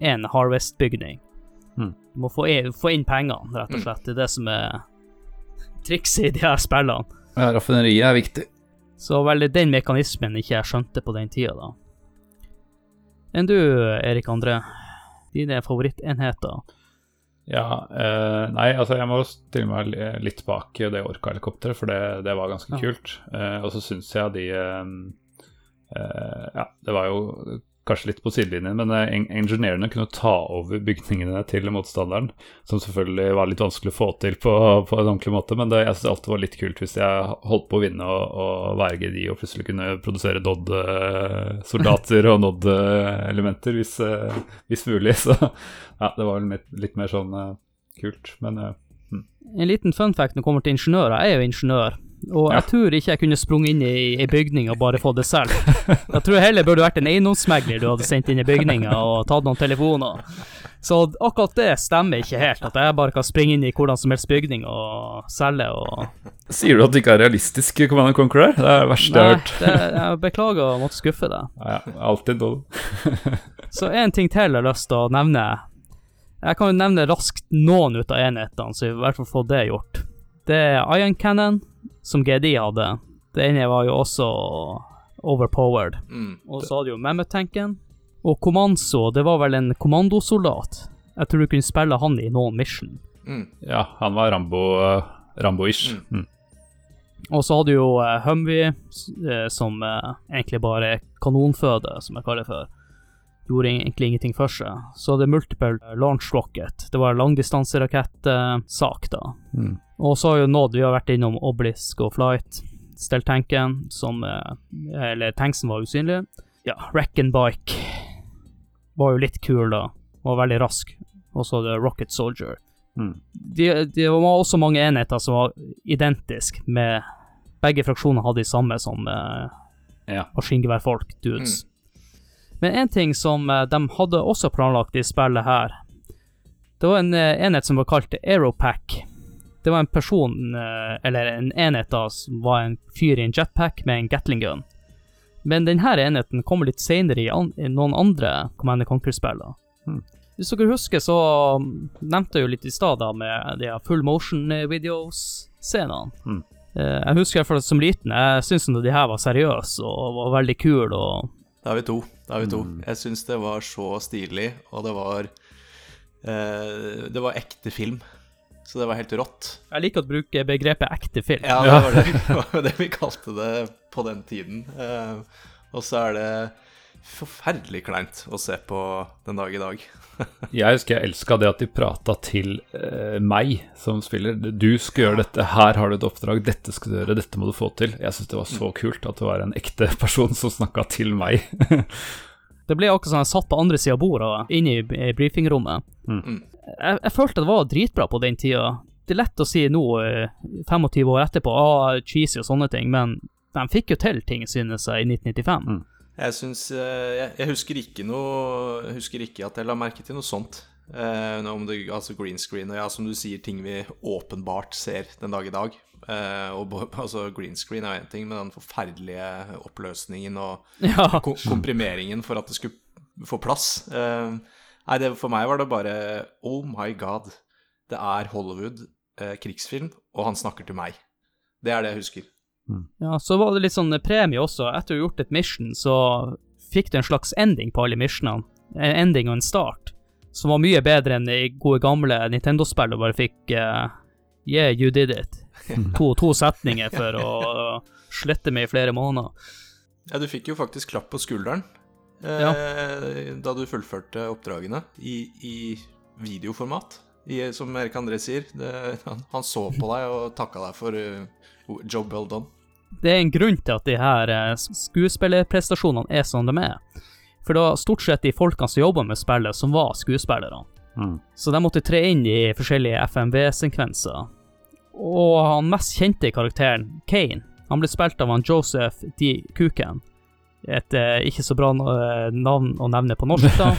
én Harvest-bygning. Mm. Du må få inn, få inn pengene, rett og slett. Det er det som er trikset i de her spillene. Ja, Raffineriet er viktig. Så vel den mekanismen ikke jeg skjønte på den tida, da. Enn du, Erik André? Dine favorittenheter? Ja, eh, nei, altså jeg må stille meg li- litt bak det Orca-helikopteret, for det, det var ganske Ja. kult. Eh, og så syns jeg de eh, eh, Ja, det var jo kanskje litt på sidelinjen, men eh, ingeniørene kunne ta over bygningene til motstanderen, som selvfølgelig var litt vanskelig å få til på, på en ordentlig måte, men det, jeg syns alltid var litt kult hvis jeg holdt på å vinne og, og verge de, og plutselig kunne produsere Dodd-soldater og Nodd-elementer hvis, eh, hvis mulig. Så ja, det var litt, litt mer sånn eh, kult, men eh, En liten fun fact når det kommer til ingeniører. Jeg er jo ingeniør, og Ja. jeg tror ikke jeg kunne sprunget inn i ei bygning og bare fått det selv. Jeg tror heller burde vært en eiendomsmegler du hadde sendt inn i bygninga og tatt noen telefoner. Så akkurat det stemmer ikke helt, at jeg bare kan springe inn i hvordan som helst bygning og selge og Sier du at det ikke er realistisk Command and Conqueror? Det er det verste jeg har hørt. det, jeg beklager å måtte skuffe deg. Ja, ja, alltid Dodd. Så en ting til jeg har lyst til å nevne. Jeg kan jo nevne raskt noen ut av enhetene, så vi i hvert fall får det gjort. Det er Iron Cannon, som GDI hadde. Det ene var jo også overpowered. Mm. Og så hadde jo Mammoth-tanken. Og Komanso, det var vel en kommandosoldat. Jeg tror du kunne spille han i noen mission. Mm. Ja, han var Rambo, eh, Rambo-ish. Mm. Og så hadde du jo eh, Humvee, eh, som egentlig bare er kanonføde, som jeg kaller det for. Gjorde egentlig ingenting for seg. Så hadde Multiple Launch Rocket. Det var langdistanserakett-sak, da. Mm. Og så har jo nådd, vi har vært innom Obelisk og Flight, Stell-tanken, som eh, Eller tanksen var usynlig. Ja, Wreck and Bike var jo litt kul, da. og veldig rask. Og så Rocket Soldier. Mm. Det de var også mange enheter som var identiske med Begge fraksjoner hadde de samme som eh, Ja. maskingeværfolk, dudes. Men en ting som eh, de hadde også planlagt i spillet her, det var en eh, enhet som var kalt Aeropack. Det var en person, eh, eller en enhet da, som var en fyr i en jetpack med en Gatling gun. Men denne enheten kommer litt senere i, an i noen andre Command Conquer-spill. Hmm. Hvis dere husker, så um, nevnte jeg jo litt i stad med de full motion eh, videos-scenene. Hmm. Eh, jeg husker i hvert fall som liten, jeg syntes de her var seriøse og var veldig kule. og Da er vi to. Da er vi to. Mm. Jeg syns det var så stilig, og det var eh, Det var ekte film. Så det var helt rått. Jeg liker å bruke begrepet ekte film. Ja, det var det, det, var det vi kalte det på den tiden. Eh, og så er det forferdelig kleint å se på den dag i dag. Jeg husker jeg elska det at de prata til eh, meg som spiller. Du skal gjøre dette, her har du et oppdrag, dette skal du gjøre, dette må du få til. Jeg syns det var så kult at det var en ekte person som snakka til meg. Det ble akkurat som jeg satt på andre sida av bordet, inne i, i briefingrommet. Mm. Jeg, jeg følte det var dritbra på den tida. Det er lett å si nå, eh, 25 år etterpå, ah, cheesy og sånne ting, men de fikk jo til ting, synes jeg, i 1995. Mm. Jeg syns eh, jeg, jeg husker ikke noe Jeg husker ikke at jeg la merke til noe sånt. Eh, om det, altså green screen og ja, som du sier, ting vi åpenbart ser den dag i dag. Eh, og altså green screen er én ting, men den forferdelige oppløsningen og Ja. komprimeringen for at det skulle få plass. Eh, nei, det, for meg var det bare Oh my god. Det er Hollywood, eh, krigsfilm, og han snakker til meg. Det er det jeg husker. Ja, så var det litt sånn premie også. Etter å ha gjort et mission, så fikk du en slags ending på alle missionene. En ending og en start. som var mye bedre enn i gode gamle Nintendo-spill og bare fikk eh, Yeah, you did it. To, to setninger for å slette meg i flere måneder. Ja, du fikk jo faktisk klapp på skulderen eh, da du fullførte oppdragene i, i videoformat. I, som Erik André sier, det, han, han så på deg og takka deg for uh, job well done. Det er en grunn til at de her eh, skuespillerprestasjonene er som de er. For det var stort sett de folkene som jobba med spillet, som var skuespillerne. Mm. Så de måtte tre inn i forskjellige FMV-sekvenser. Og han mest kjente karakteren, Kane, han ble spilt av han Joseph D. Kuken. Et eh, ikke så bra navn å nevne på norsk, da.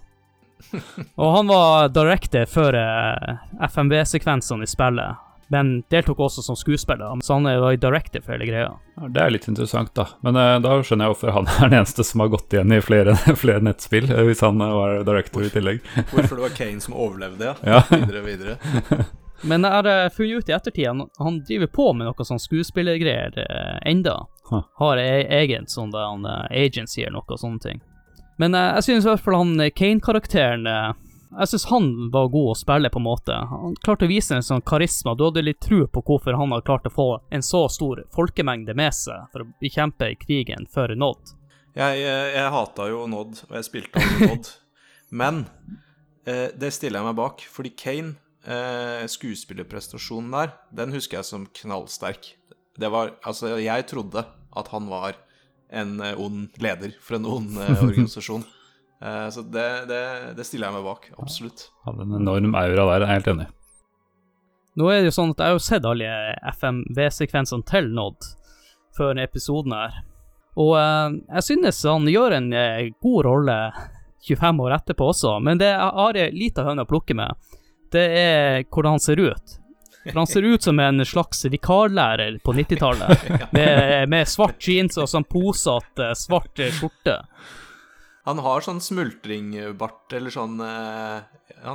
og han var director for eh, FMV-sekvensene i spillet, men deltok også som skuespiller, så han var director for hele greia. Ja, Det er litt interessant, da. Men eh, da skjønner jeg hvorfor han er den eneste som har gått igjen i flere, flere nettspill, hvis han eh, var director i tillegg. Hvorfor det var Kane som overlevde, ja. Ja. Videre, videre. Men jeg har funnet ut i ettertid han, han driver på med noe sånn skuespillergreier eh, enda. Huh. Har e egen sånn der han eh, agency eller noe sånne ting. Men eh, jeg synes i hvert fall han eh, Kane-karakteren eh, Jeg synes han var god å spille, på en måte. Han klarte å vise en sånn karisma. Du hadde litt tro på hvorfor han hadde klart å få en så stor folkemengde med seg for å bekjempe krigen for Nod. Jeg, jeg, jeg hata jo Nod, og jeg spilte aldri Nod. Men eh, det stiller jeg meg bak, fordi Kane, eh, skuespillerprestasjonen der, den husker jeg som knallsterk. Det var Altså, jeg trodde at han var en eh, ond leder for en ond eh, organisasjon. Eh, så det, det, det stiller jeg meg bak, absolutt. Hadde en enorm aura der, jeg er helt enig. Nå er det jo sånn at jeg har jo sett alle FMV-sekvensene til Nod før episoden her. Og eh, jeg synes han gjør en eh, god rolle 25 år etterpå også, men det jeg har ei lita høne å plukke med, det er hvordan han ser ut. For han ser ut som en slags vikarlærer på 90-tallet, med, med svart jeans og sånn posete, svart eh, skjorte. Han har sånn smultringbart, eller sånn eh,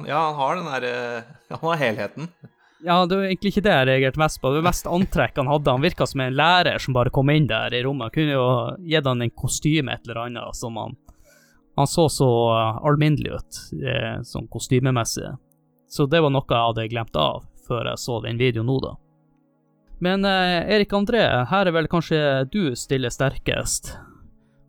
Ja, han har den derre Han har helheten. Ja, det var egentlig ikke det jeg reagerte mest på. Det var mest antrekk han hadde. Han virka som en lærer som bare kom inn der i rommet. Han kunne jo gitt han en kostyme et eller annet som han Han så så eh, alminnelig ut, eh, sånn kostymemessig. Så det var noe jeg hadde glemt av før jeg så den videoen nå, da. Men eh, Erik André, her er vel kanskje du stiller sterkest.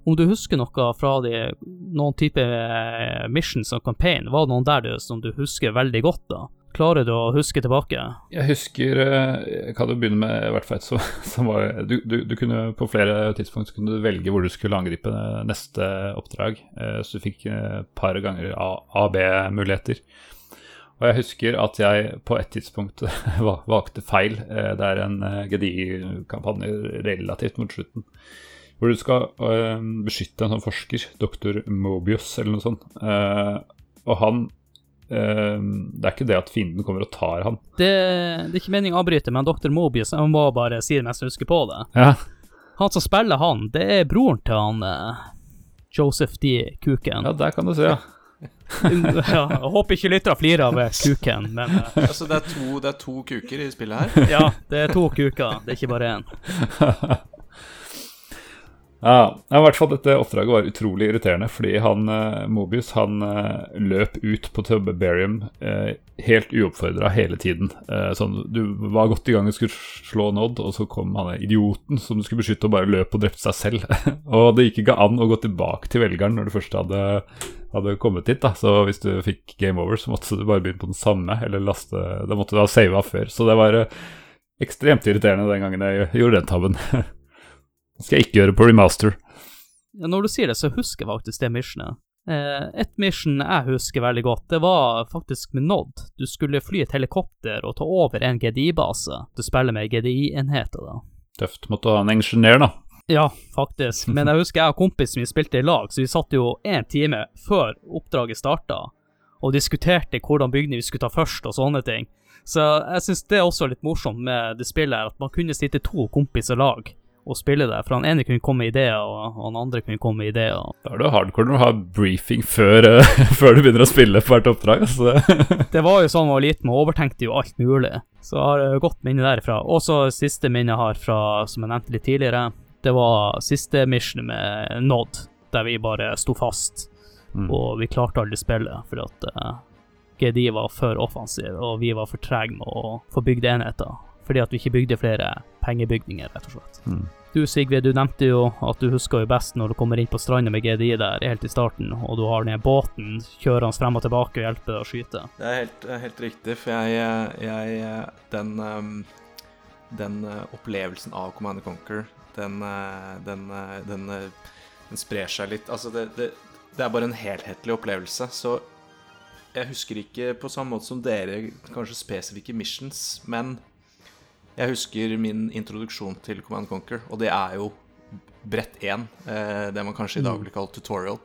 Om du husker noe fra de, noen type eh, missions og campaign, var det noen der du, som du husker veldig godt, da? Klarer du å huske tilbake? Jeg husker eh, Jeg kan jo begynne med i hvert fall som, som var du, du, du kunne På flere tidspunkt kunne du velge hvor du skulle angripe neste oppdrag. Eh, Så du fikk et par ganger A-B-muligheter. Og jeg husker at jeg på et tidspunkt va- valgte feil. Eh, Det er en eh, GDI-kampanje relativt mot slutten. Hvor du skal eh, beskytte en sånn forsker, doktor Mobius eller noe sånt. Og han Det er ikke det at fienden kommer og tar han. Det, det er ikke meningen å avbryte, men Dr. Mobius jeg må bare si det mens jeg husker på det. Ja, Han som spiller han, det er broren til han Joseph D. Kuken. ja der kan du se, ja. Ja, jeg håper ikke lyttere flirer av Kuken, men eh, Altså, det er, to, det er to kuker i spillet her. ja, det er to kuker, det er ikke bare én. Ja, i hvert fall dette oppdraget var utrolig irriterende, fordi han, eh, Mobius han eh, løp ut på Tubbebarium eh, helt uoppfordra hele tiden. Eh, sånn, du var godt i gang og skulle slå Nod, og så kom han idioten som du skulle beskytte, og bare løp og drepte seg selv. og det gikk ikke an å gå tilbake til velgeren når du først hadde, hadde kommet dit. da, Så hvis du fikk game over, så måtte du bare begynne på den samme, eller laste Da måtte du ha sava før. Så det var eh, ekstremt irriterende den gangen jeg gjorde den tabben. Det skal jeg ikke gjøre på remaster. Når du sier det, så husker jeg faktisk det missionet. Eh, et mission jeg husker veldig godt, det var faktisk med Nod. Du skulle fly et helikopter og ta over en GDI-base. Du spiller med GDI-enheter, da. Tøft. Måtte ha en ingeniør, da. Ja, faktisk. Men jeg husker jeg og kompisen min spilte i lag, så vi satt jo en time før oppdraget starta og diskuterte hvordan bygning vi skulle ta først og sånne ting. Så jeg syns det er også litt morsomt med det spillet, her, at man kunne sitte to kompiser lag og spille det. For han ene kunne komme med ideer, og han andre kunne komme med ideer. Da er det hardcore når du har briefing før, uh, før du begynner å spille på hvert oppdrag. Altså. Det var jo sånn da jeg var liten, man overtenkte jo alt mulig. Så jeg har godt minne derifra. Og så siste minne jeg har fra, som jeg nevnte litt tidligere, det var siste mission med Nod, der vi bare sto fast. Mm. og vi klarte aldri spillet fordi at uh, GDI var for offensiv, og vi var for trege med å få bygd enheter. Fordi at vi ikke bygde flere pengebygninger, rett og slett. Mm. Du Sigve, du nevnte jo at du husker jo best når du kommer inn på stranda med GDI der helt i starten, og du har den båten kjørende frem og tilbake og hjelper deg å skyte. Det er helt, helt riktig, for jeg, jeg Den, um, den uh, opplevelsen av Command Conquer, den, uh, den, uh, den, den sprer seg litt. Altså, det, det, det er bare en helhetlig opplevelse, så jeg husker ikke på samme måte som dere kanskje spesifikke missions, men jeg husker min introduksjon til Command Conquer, og det er jo brett 1, eh, det man kanskje i dag vil kalle tutorial.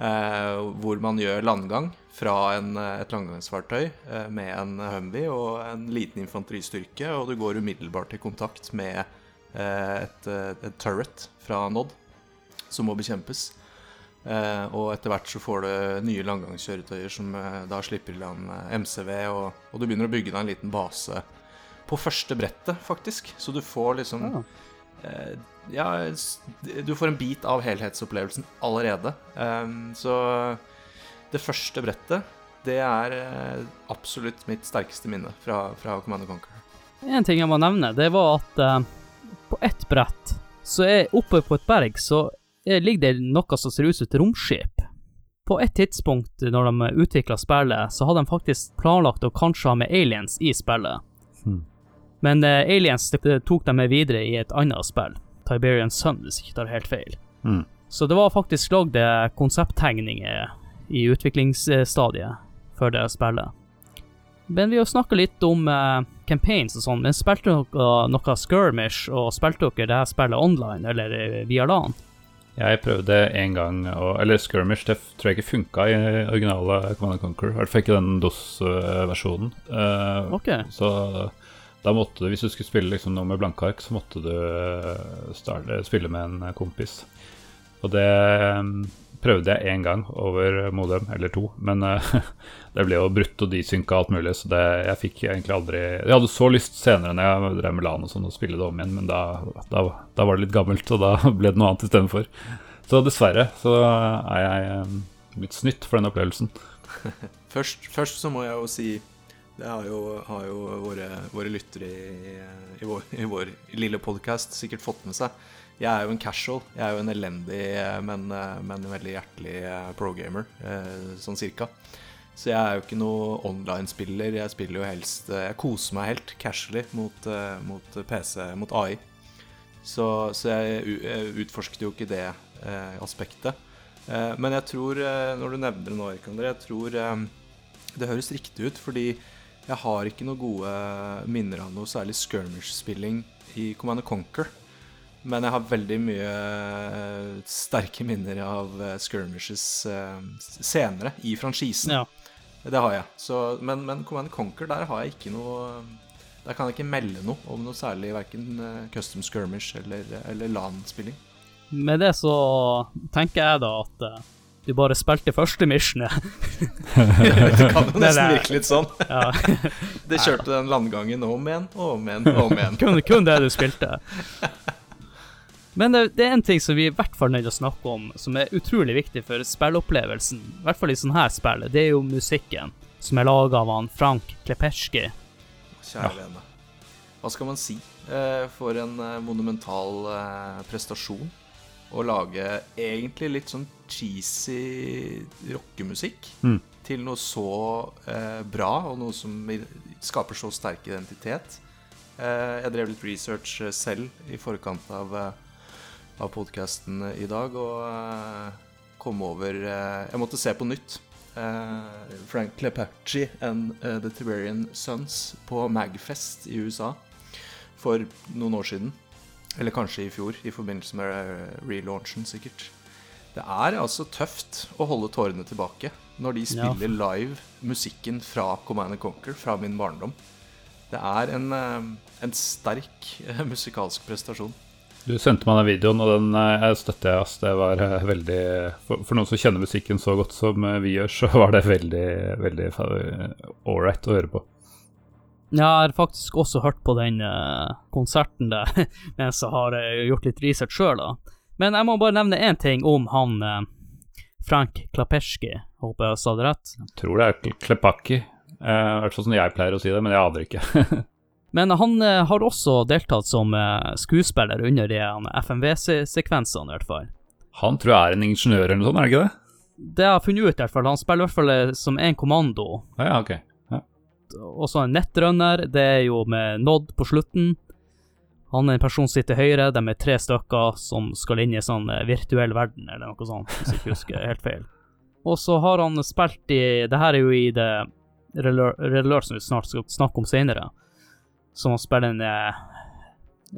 Eh, hvor man gjør landgang fra en, eh, et landgangsfartøy eh, med en Humvee og en liten infanteristyrke, og du går umiddelbart i kontakt med eh, et, et turret fra Nod som må bekjempes. Eh, og etter hvert så får du nye langgangskjøretøyer som da slipper i land MCV, og, og du begynner å bygge deg en liten base på første brettet, faktisk. Så du får liksom Ja. eh, Ja, du får en bit av helhetsopplevelsen allerede. Så det første brettet, det er eh, absolutt mitt sterkeste minne fra, fra Command Conquer. En ting jeg må nevne, det var at eh, på ett brett, så er oppe på et berg, så er, ligger det noe som ser ut som et romskip. På et tidspunkt når de utvikla spillet, så hadde de faktisk planlagt å kanskje ha med aliens i spillet. Hmm. Men eh, aliens det, tok de med videre i et annet spill, Tiberian Sun, hvis jeg ikke tar helt feil. Mm. Så det var faktisk lagd eh, konsepttegninger i utviklingsstadiet for det spillet. Men vi har snakka litt om eh, campaigns og sånn, men spilte dere noe skirmish, og spilte dere det her spillet online, eller eh, via LAN? Jeg prøvde en gang, å, eller Skirmish, det tror jeg ikke funka i originale Command Conquer. I hvert fall ikke den DOS-versjonen. Uh, Ok. Så da måtte du, hvis du skulle spille liksom noe med blanke ark, så måtte du eh, starte, spille med en kompis. Og det prøvde jeg én gang over modem, eller to, men uh, det ble jo brutt og desynka alt mulig, så det, jeg fikk egentlig aldri Jeg hadde så lyst senere når jeg drev med LAN og sånn, å spille det om igjen, men da, da, da var det litt gammelt, og da ble det noe annet istedenfor. Så dessverre så er jeg litt blitt snytt for den opplevelsen. Først, først så må jeg jo si Det har jo, har jo våre, våre lyttere i, i, vår, i vår lille podkast sikkert fått med seg. Jeg er jo en casual. Jeg er jo en elendig, men, men veldig hjertelig eh, pro-gamer, eh, sånn cirka. Så jeg er jo ikke noe online-spiller. Jeg spiller jo helst eh, Jeg koser meg helt casually mot, eh, mot PC, mot AI. Så, så jeg, utforsket jo ikke det eh, aspektet. Eh, men jeg tror, eh, når du nevner det nå, Erik André, jeg tror eh, det høres riktig ut, fordi jeg har ikke noen gode minner av noe særlig skirmish-spilling i Command Conquer. Men jeg har veldig mye eh, sterke minner av eh, skirmishes eh, senere i franchisen. Ja. Det har jeg. Så, men, men Command Conquer, der har jeg ikke noe Der kan jeg ikke melde noe om noe særlig, verken custom skirmish eller, eller LAN-spilling. Med det så tenker jeg da at du bare spilte første missionet. Det kan jo nesten virke litt sånn. Ja. Det kjørte den landgangen om igjen og om igjen og om igjen. kun, kun det du spilte. Men det, det er en ting som vi i hvert fall nødt til å snakke om, som er utrolig viktig for spillopplevelsen, i hvert fall i sånne her spill, det er jo musikken, som er laga av han Frank Klepesjki. Kjære vene. Hva skal man si eh, for en eh, monumental eh, prestasjon? Å lage egentlig litt sånn cheesy rockemusikk Mm. til noe så eh, bra, og noe som skaper så sterk identitet. Eh, jeg drev litt research eh, selv i forkant av, eh, av podkasten i dag, og eh, kom over eh, Jeg måtte se på nytt. Eh, Frank Clepacci and The Tiberian Sons på Magfest i USA for noen år siden. Eller kanskje i fjor, i forbindelse med relaunchen, sikkert. Det er altså tøft å holde tårene tilbake når de Ja. spiller live musikken fra Command and Conquer, fra min barndom. Det er en, en sterk musikalsk prestasjon. Du sendte meg den videoen, og den eh, jeg støtter jeg. Det var eh, veldig for, for noen som kjenner musikken så godt som eh, vi gjør, så var det veldig veldig ålreit å høre på. Jeg har faktisk også hørt på den konserten der, mens jeg har gjort litt research sjøl, da. Men jeg må bare nevne én ting om han Frank Klapeski, håper jeg sa det rett. Jeg Tror det er Kle- Klepakki. I hvert fall sånn jeg pleier å si det, men jeg aner ikke. Men han eh, har også deltatt som eh, skuespiller under de FMV-sekvensene, i hvert fall. Han tror jeg er en ingeniør eller noe sånt, er det ikke det? Det jeg har funnet ut, i hvert fall. Han spiller i hvert fall eh, som en kommando. Ja, ja, ok. Ja. Også en nettrunner, det er jo med Nod på slutten. Han er en person som sitter høyre, de er tre stykker som skal inn i sånn eh, virtuell verden, eller noe sånt, hvis jeg ikke husker helt feil. Og så har han spilt i Det her er jo i det Relør som vi snart skal snakke om senere. Som spiller en eh,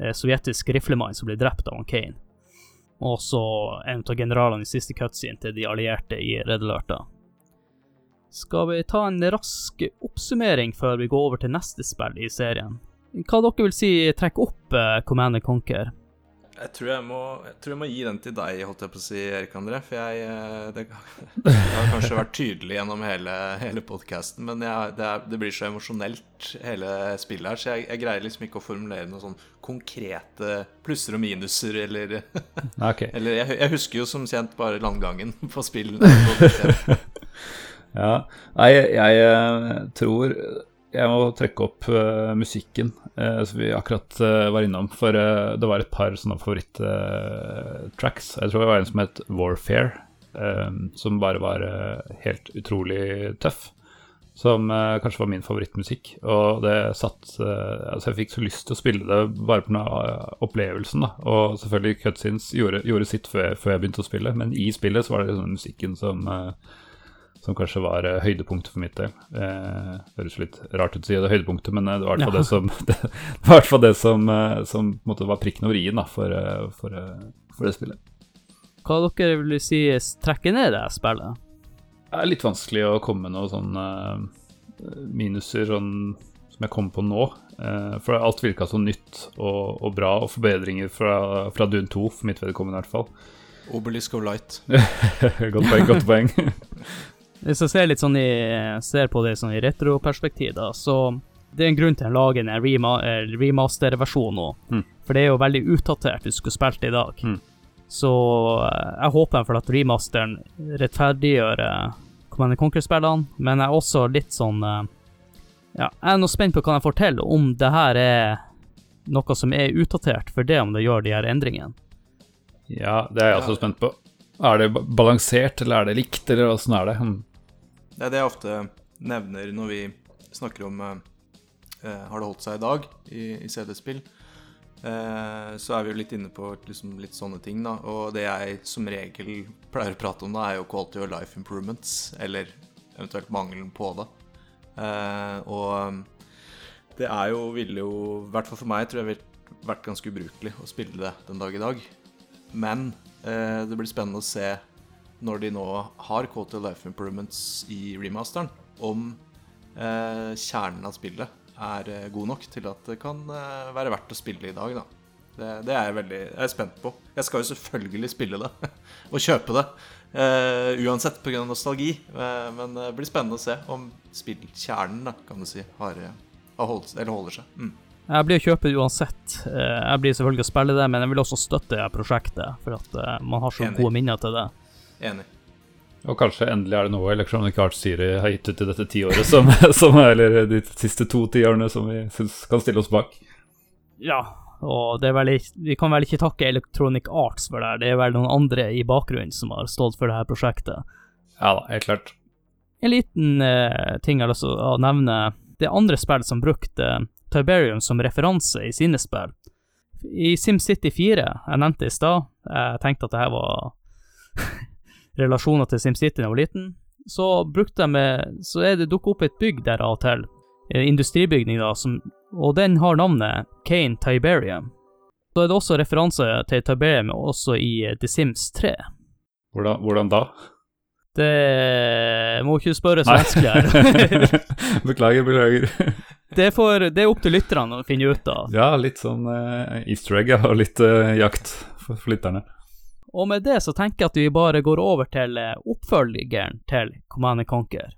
eh, sovjetisk riflemann som blir drept av Kane. Og så en av generalene i siste cutscene til de allierte i Red Alert. Skal vi ta en rask oppsummering før vi går over til neste spill i serien? Hva dere vil si trekker opp eh, Command Conquer? Jeg tror jeg, må, jeg tror jeg må gi den til deg, holdt jeg på å si, Erik André. For jeg eh, Det, det har kanskje vært tydelig gjennom hele, hele podkasten, men jeg, det, er, det blir så emosjonelt, hele spillet her, så jeg, greier liksom ikke å formulere noen sånn konkrete plusser og minuser, eller, okay. eller jeg, jeg husker jo som kjent bare landgangen på spillet. Ja. Nei, jeg eh, tror jeg må trekke opp uh, musikken uh, som vi akkurat uh, var innom. For det var et par sånne favoritt-tracks. jeg tror det var en som het Warfare, som bare var helt utrolig tøff. Som kanskje var min favorittmusikk. Og det satt Altså, jeg fikk så lyst til å spille det bare pga. opplevelsen, da. Og selvfølgelig Cutsins gjorde, gjorde sitt før, før jeg begynte å spille, men i spillet så var det liksom musikken som eh, som kanskje var eh, høydepunktet for mitt del. Eh, høres litt rart ut å si det høydepunktet, men eh, det var i hvert fall det som, det, var i hvert fall det som, eh, som var prikken over i-en for, for, for det spillet. Hva dere vil si trekker ned det spillet? Det er litt vanskelig å komme med noen sånne minuser sånn, som jeg kom på nå. Eh, for alt virka så nytt og, og bra, og forbedringer fra, fra Dune 2, for mitt vedkommende i hvert fall. Obelisk of Light. godt poeng, godt poeng. Hvis jeg ser litt sånn i, ser på det sånn i retroperspektiv, da, så det er en grunn til å lage en rema, eh, remaster-versjon nå. Mm. For det er jo veldig utdatert hvis du skulle spilt det i dag. Mm. Så eh, jeg håper for at remasteren rettferdiggjør eh, Command Conquer-spillene, men jeg er også litt sånn Ja, jeg er nå spent på hva jeg får til, om det her er noe som er utdatert for det, om det gjør de her endringene. Ja, det er jeg også spent på. Er det balansert, eller er det likt, eller åssen er det? Det er det jeg ofte nevner når vi snakker om eh, eh, Har det holdt seg i dag i, i CD-spill? Eh, så er vi jo litt inne på liksom, litt sånne ting, da. Og det jeg som regel pleier å prate om, da, er jo quality of life improvements. Eller eventuelt mangelen på det. Eh, og det er jo ville jo, i hvert fall for meg, tror jeg ville vært ganske ubrukelig å spille det den dag i dag. Men eh, det blir spennende å se når de nå har Quality Life Improvements i remasteren, om eh, kjernen av spillet er eh, god nok til at det kan eh, være verdt å spille i dag, da. Det, det er jeg veldig jeg er spent på. Jeg skal jo selvfølgelig spille det, og kjøpe det. eh, uansett pga. nostalgi. Eh, men det blir spennende å se om spillkjernen, da, kan du si, har, har holdt, eller holder seg. Mm. Jeg blir å kjøpe uansett. Jeg blir selvfølgelig å spille det, men jeg vil også støtte prosjektet, for at man har så Enig. gode minner til det. Enig. Og kanskje endelig er det noe Electronic Arts Siri har gitt ut i dette tiåret, som, som, eller de siste to tiårene, som vi syns kan stille oss bak. Ja, og det er vel ikke, vi kan vel ikke takke Electronic Arts for det, her. det er vel noen andre i bakgrunnen som har stått for det her prosjektet. Ja da, helt klart. En liten eh, ting jeg har lyst til å nevne, det er andre spill som brukte Tiberium som referanse i sine spill. I SimCity 4, jeg nevnte i stad, jeg tenkte at det her var relasjoner til SimCity da jeg var liten, så jeg med, så er det dukket opp et bygg der av og til, en industribygning da, som, og den har navnet Kane Tiberium. Så er det også referanse til Tiberium også i eh, The Sims 3. Hvordan, hvordan da? Det må ikke spørre så vanskelig her. beklager, beklager. det, er det er opp til lytterne å finne ut av. Ja, litt sånn uh, easter egg og litt uh, jakt for, for lytterne. Og med det så tenker jeg at vi bare går over til eh, oppfølgeren til Command Conquer.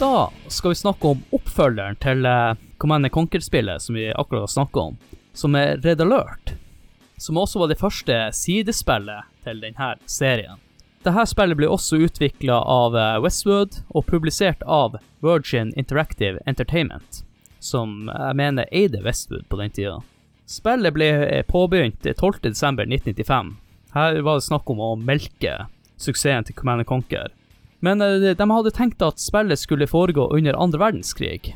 Da skal vi snakke om oppfølgeren til eh, Command Conquer-spillet som vi akkurat har snakka om, som er Red Alert. Som også var det første sidespillet til denne serien. Dette spillet ble også utvikla av eh, Westwood og publisert av Virgin Interactive Entertainment, som jeg mener eide Westwood på den tida. Spillet ble eh, påbegynt 12.12.1995. Her var det snakk om å melke suksessen til Command Conquer. Men eh, de hadde tenkt at spillet skulle foregå under andre verdenskrig.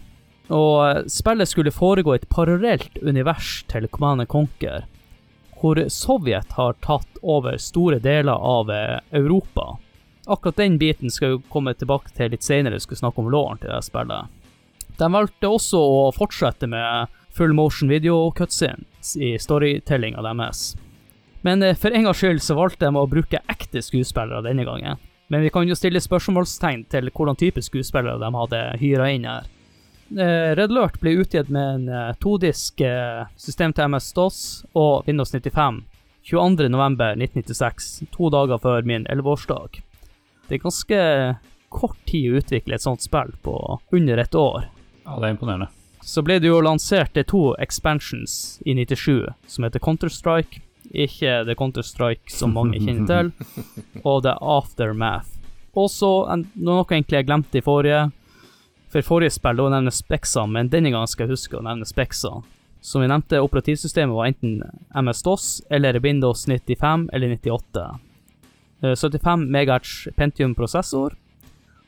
Og eh, spillet skulle foregå i et parallelt univers til Command Conquer, hvor Sovjet har tatt over store deler av eh, Europa. Akkurat den biten skal vi komme tilbake til litt senere, skal snakke om låren til det spillet. De valgte også å fortsette med full motion video cutscenes i storytellinga deres. Men for en gangs skyld så valgte de å bruke ekte skuespillere denne gangen. Men vi kan jo stille spørsmålstegn til hvordan type skuespillere de hadde hyra inn her. Eh, Red Alert ble utgitt med en eh, todisk eh, system til MS-DOS og Windows 95 22.11.1996, to dager før min 11-årsdag. Det er ganske kort tid å utvikle et sånt spill på under et år. Ja, det er imponerende. Så ble det jo lansert to expansions i 97, som heter Counter-Strike ikke The Counter-Strike som mange kjenner til, og The Aftermath. Og så noe egentlig jeg glemte i forrige. For forrige spill da nevnes Spexa, men denne gangen skal jeg huske å nevne Spexa. Som vi nevnte, operativsystemet var enten MS-DOS eller Windows 95 eller 98. 75 MHz Pentium-prosessor,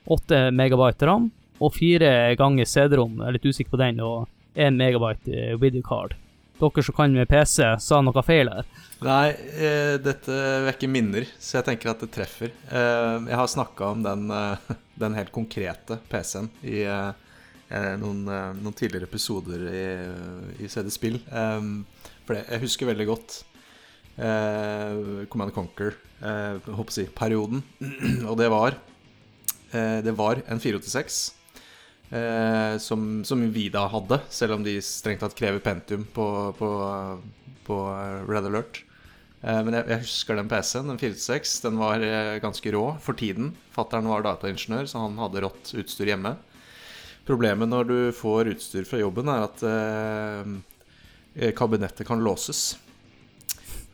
8 MB ram og 4 ganger CD-rom, jeg er litt usikker på den, og 1 MB videocard. Dere som kan med PC, sa noe feil her. Nei, eh, dette vekker minner, så jeg tenker at det treffer. Eh, jeg har snakka om den, eh, den, helt konkrete PC-en i eh, eh, noen, eh, noen, tidligere episoder i, i CD Spill. for det, jeg husker veldig godt Command Conquer, håper jeg si. Og det var Det var en 486 eh, som, som vi da hadde, selv om de strengt tatt krever Pentium på, på, på Red Alert. Eh, men jeg, jeg, husker den PC-en, den 46. Den var eh, ganske rå for tiden. Fattern var dataingeniør, så han hadde rått utstyr hjemme. Problemet når du får utstyr fra jobben, er at eh, kabinettet kan låses.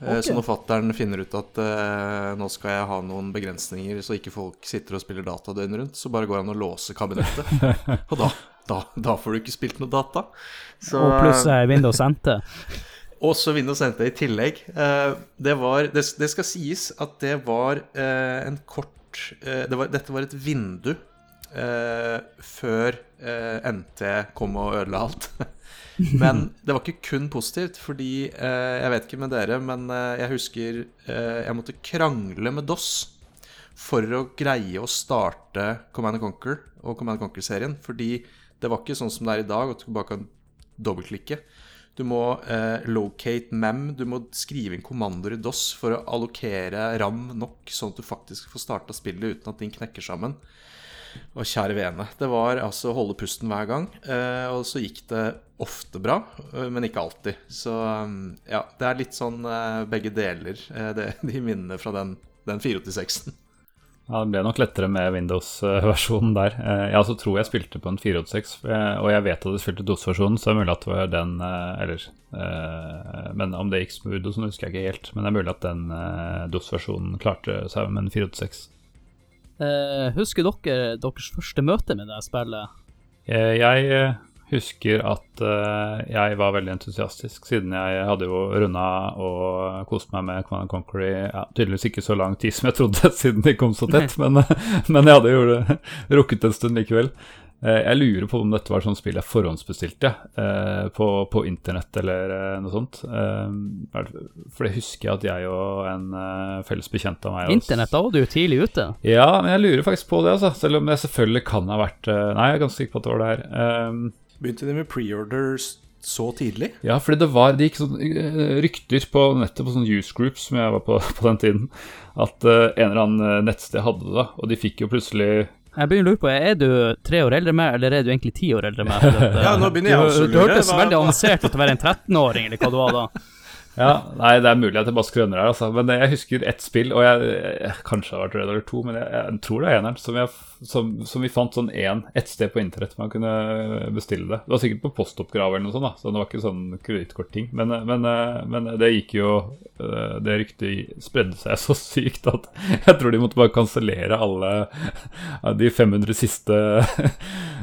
Eh, okay. Så når fattern finner ut at eh, nå skal jeg ha noen begrensninger, så ikke folk sitter og spiller data døgnet rundt, så bare går han og låser kabinettet. og da, da, da, får du ikke spilt noe data. Så, og pluss Windows NT. Også Windows NT i tillegg. Eh, det, var, det, det, skal sies at det var en kort det var, Dette var et vindu før NT kom og ødela alt. Men det var ikke kun positivt, fordi eh, Jeg vet ikke med dere, men eh, jeg husker eh, jeg måtte krangle med DOS for å greie å starte Command Conquer og Command Conquer-serien. Fordi det var ikke sånn som det er i dag, at du bare kan dobbeltklikke. Du må eh, locate mem, du må skrive inn kommandoer i DOS for å allokere ram nok, sånn at du faktisk får starta spillet uten at ting knekker sammen. Og kjære vene. Det var altså å holde pusten hver gang. Eh, og så gikk det ofte bra, eh, men ikke alltid. Så mm, ja, det er litt sånn eh, begge deler, det, de minnene fra den, den 486-en. Ja, Det ble nok lettere med Windows-versjonen der. Jeg altså tror jeg spilte på en 486, og jeg vet at jeg spilte DOS-versjonen, så det er mulig at det var den Eller Men om det gikk smooth, og sånn husker jeg ikke helt. Men det er mulig at den DOS-versjonen klarte seg med en 486. Uh, husker dere deres første møte med det spillet? Jeg husker at jeg var veldig entusiastisk, siden jeg hadde jo runda og kost meg med Command Conquery ja, tydeligvis ikke så lang tid som jeg trodde, siden de kom så tett, men, men, jeg hadde jo rukket en stund likevel. Uh, jeg lurer på om dette var sånn spill jeg forhåndsbestilte eh, på, på, internett eller noe sånt. for det husker jeg at jeg og en felles bekjent av meg Internett, da var du jo tidlig ute. Ja, men jeg lurer faktisk på det, altså. Selv om jeg selvfølgelig kan ha vært Nei, jeg er ganske sikker på at det var det her. Begynte de med preorders så tidlig? Ja, fordi det var Det gikk sånn rykter på nettet, på sånne use groups som jeg var på på den tiden, at en eller annen eh, nettsted hadde det, da, og de fikk jo plutselig jeg begynner å lure på, Er du tre år eldre med, eller er du egentlig ti år eldre med? ja, nå begynner jeg også å lure. Du hørtes veldig avansert ut til å være en 13-åring, eller hva du var da. Ja, nei, det er mulig at jeg bare skrøner her, altså. Men jeg husker ett spill, og jeg, jeg kanskje har vært redd eller to, men jeg, jeg tror det er eneren, som, jeg- som, som vi fant sånn én ett sted på internett man kunne bestille det. Det var sikkert på postoppgrav eller noe sånt, da, så det var ikke sånn kredittkortting. Men, men, men det gikk jo eh, Det ryktet spredde seg så sykt at jeg tror de måtte bare kansellere alle de 500 siste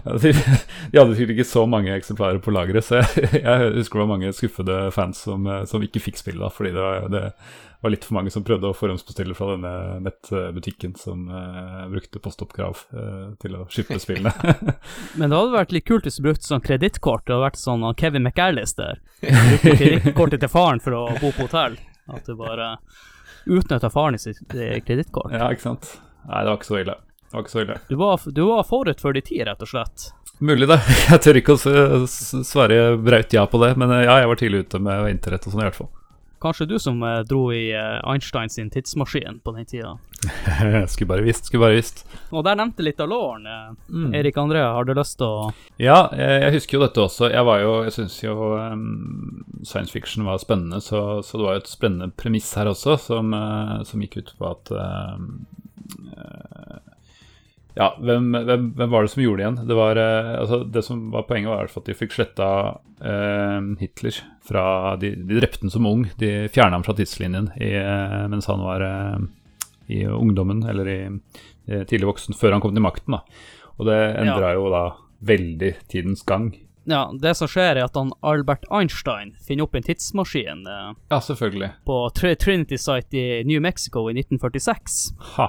de, de hadde sikkert ikke så mange eksemplarer på lageret, så jeg, jeg husker det var mange skuffede fans som, eh, som ikke fikk spillet da, fordi det var, det var litt for mange som prøvde å forhåndsbestille fra denne nettbutikken som uh, brukte postoppkrav uh, til å skippe spillene. Men det hadde vært litt kult hvis du brukte sånn kredittkort. Det hadde vært sånn Kevin McAllister. Brukte kredittkortet til faren for å bo på hotell. At du bare utnytta faren i sitt eh, kredittkort. ja, ikke sant? Nei, det var ikke så ille. Det var ikke så ille. Du var, du var forut for din tid, rett og slett. Mulig, det. Jeg tør ikke å svare braut ja på det, men ja, jeg var tidlig ute med internett og sånn, i hvert fall. Kanskje du som eh, dro i eh, Einstein sin tidsmaskin på den tida. skulle bare visst, skulle bare visst. Og der nevnte litt av låren. Eh. Mm. Erik André, har du lyst til å Ja, jeg, husker jo dette også. Jeg var jo, jeg syns jo um, science fiction var spennende, så, så det var jo et spennende premiss her også, som, uh, som gikk ut på at eh, Ja, hvem, hvem, hvem var det som gjorde det igjen? Det var eh, altså Det som var poenget, var at de fikk sletta eh, Hitler fra de, de drepte han som ung. De fjerna ham fra tidslinjen i, eh, mens han var eh, i ungdommen, eller i, i tidlig voksen, før han kom til makten. da og det endra jo da veldig tidens gang. Ja, det som skjer, er at han Albert Einstein finner opp en tidsmaskin eh, Ja, selvfølgelig. på Trinity Site i New Mexico i 1946. Ha.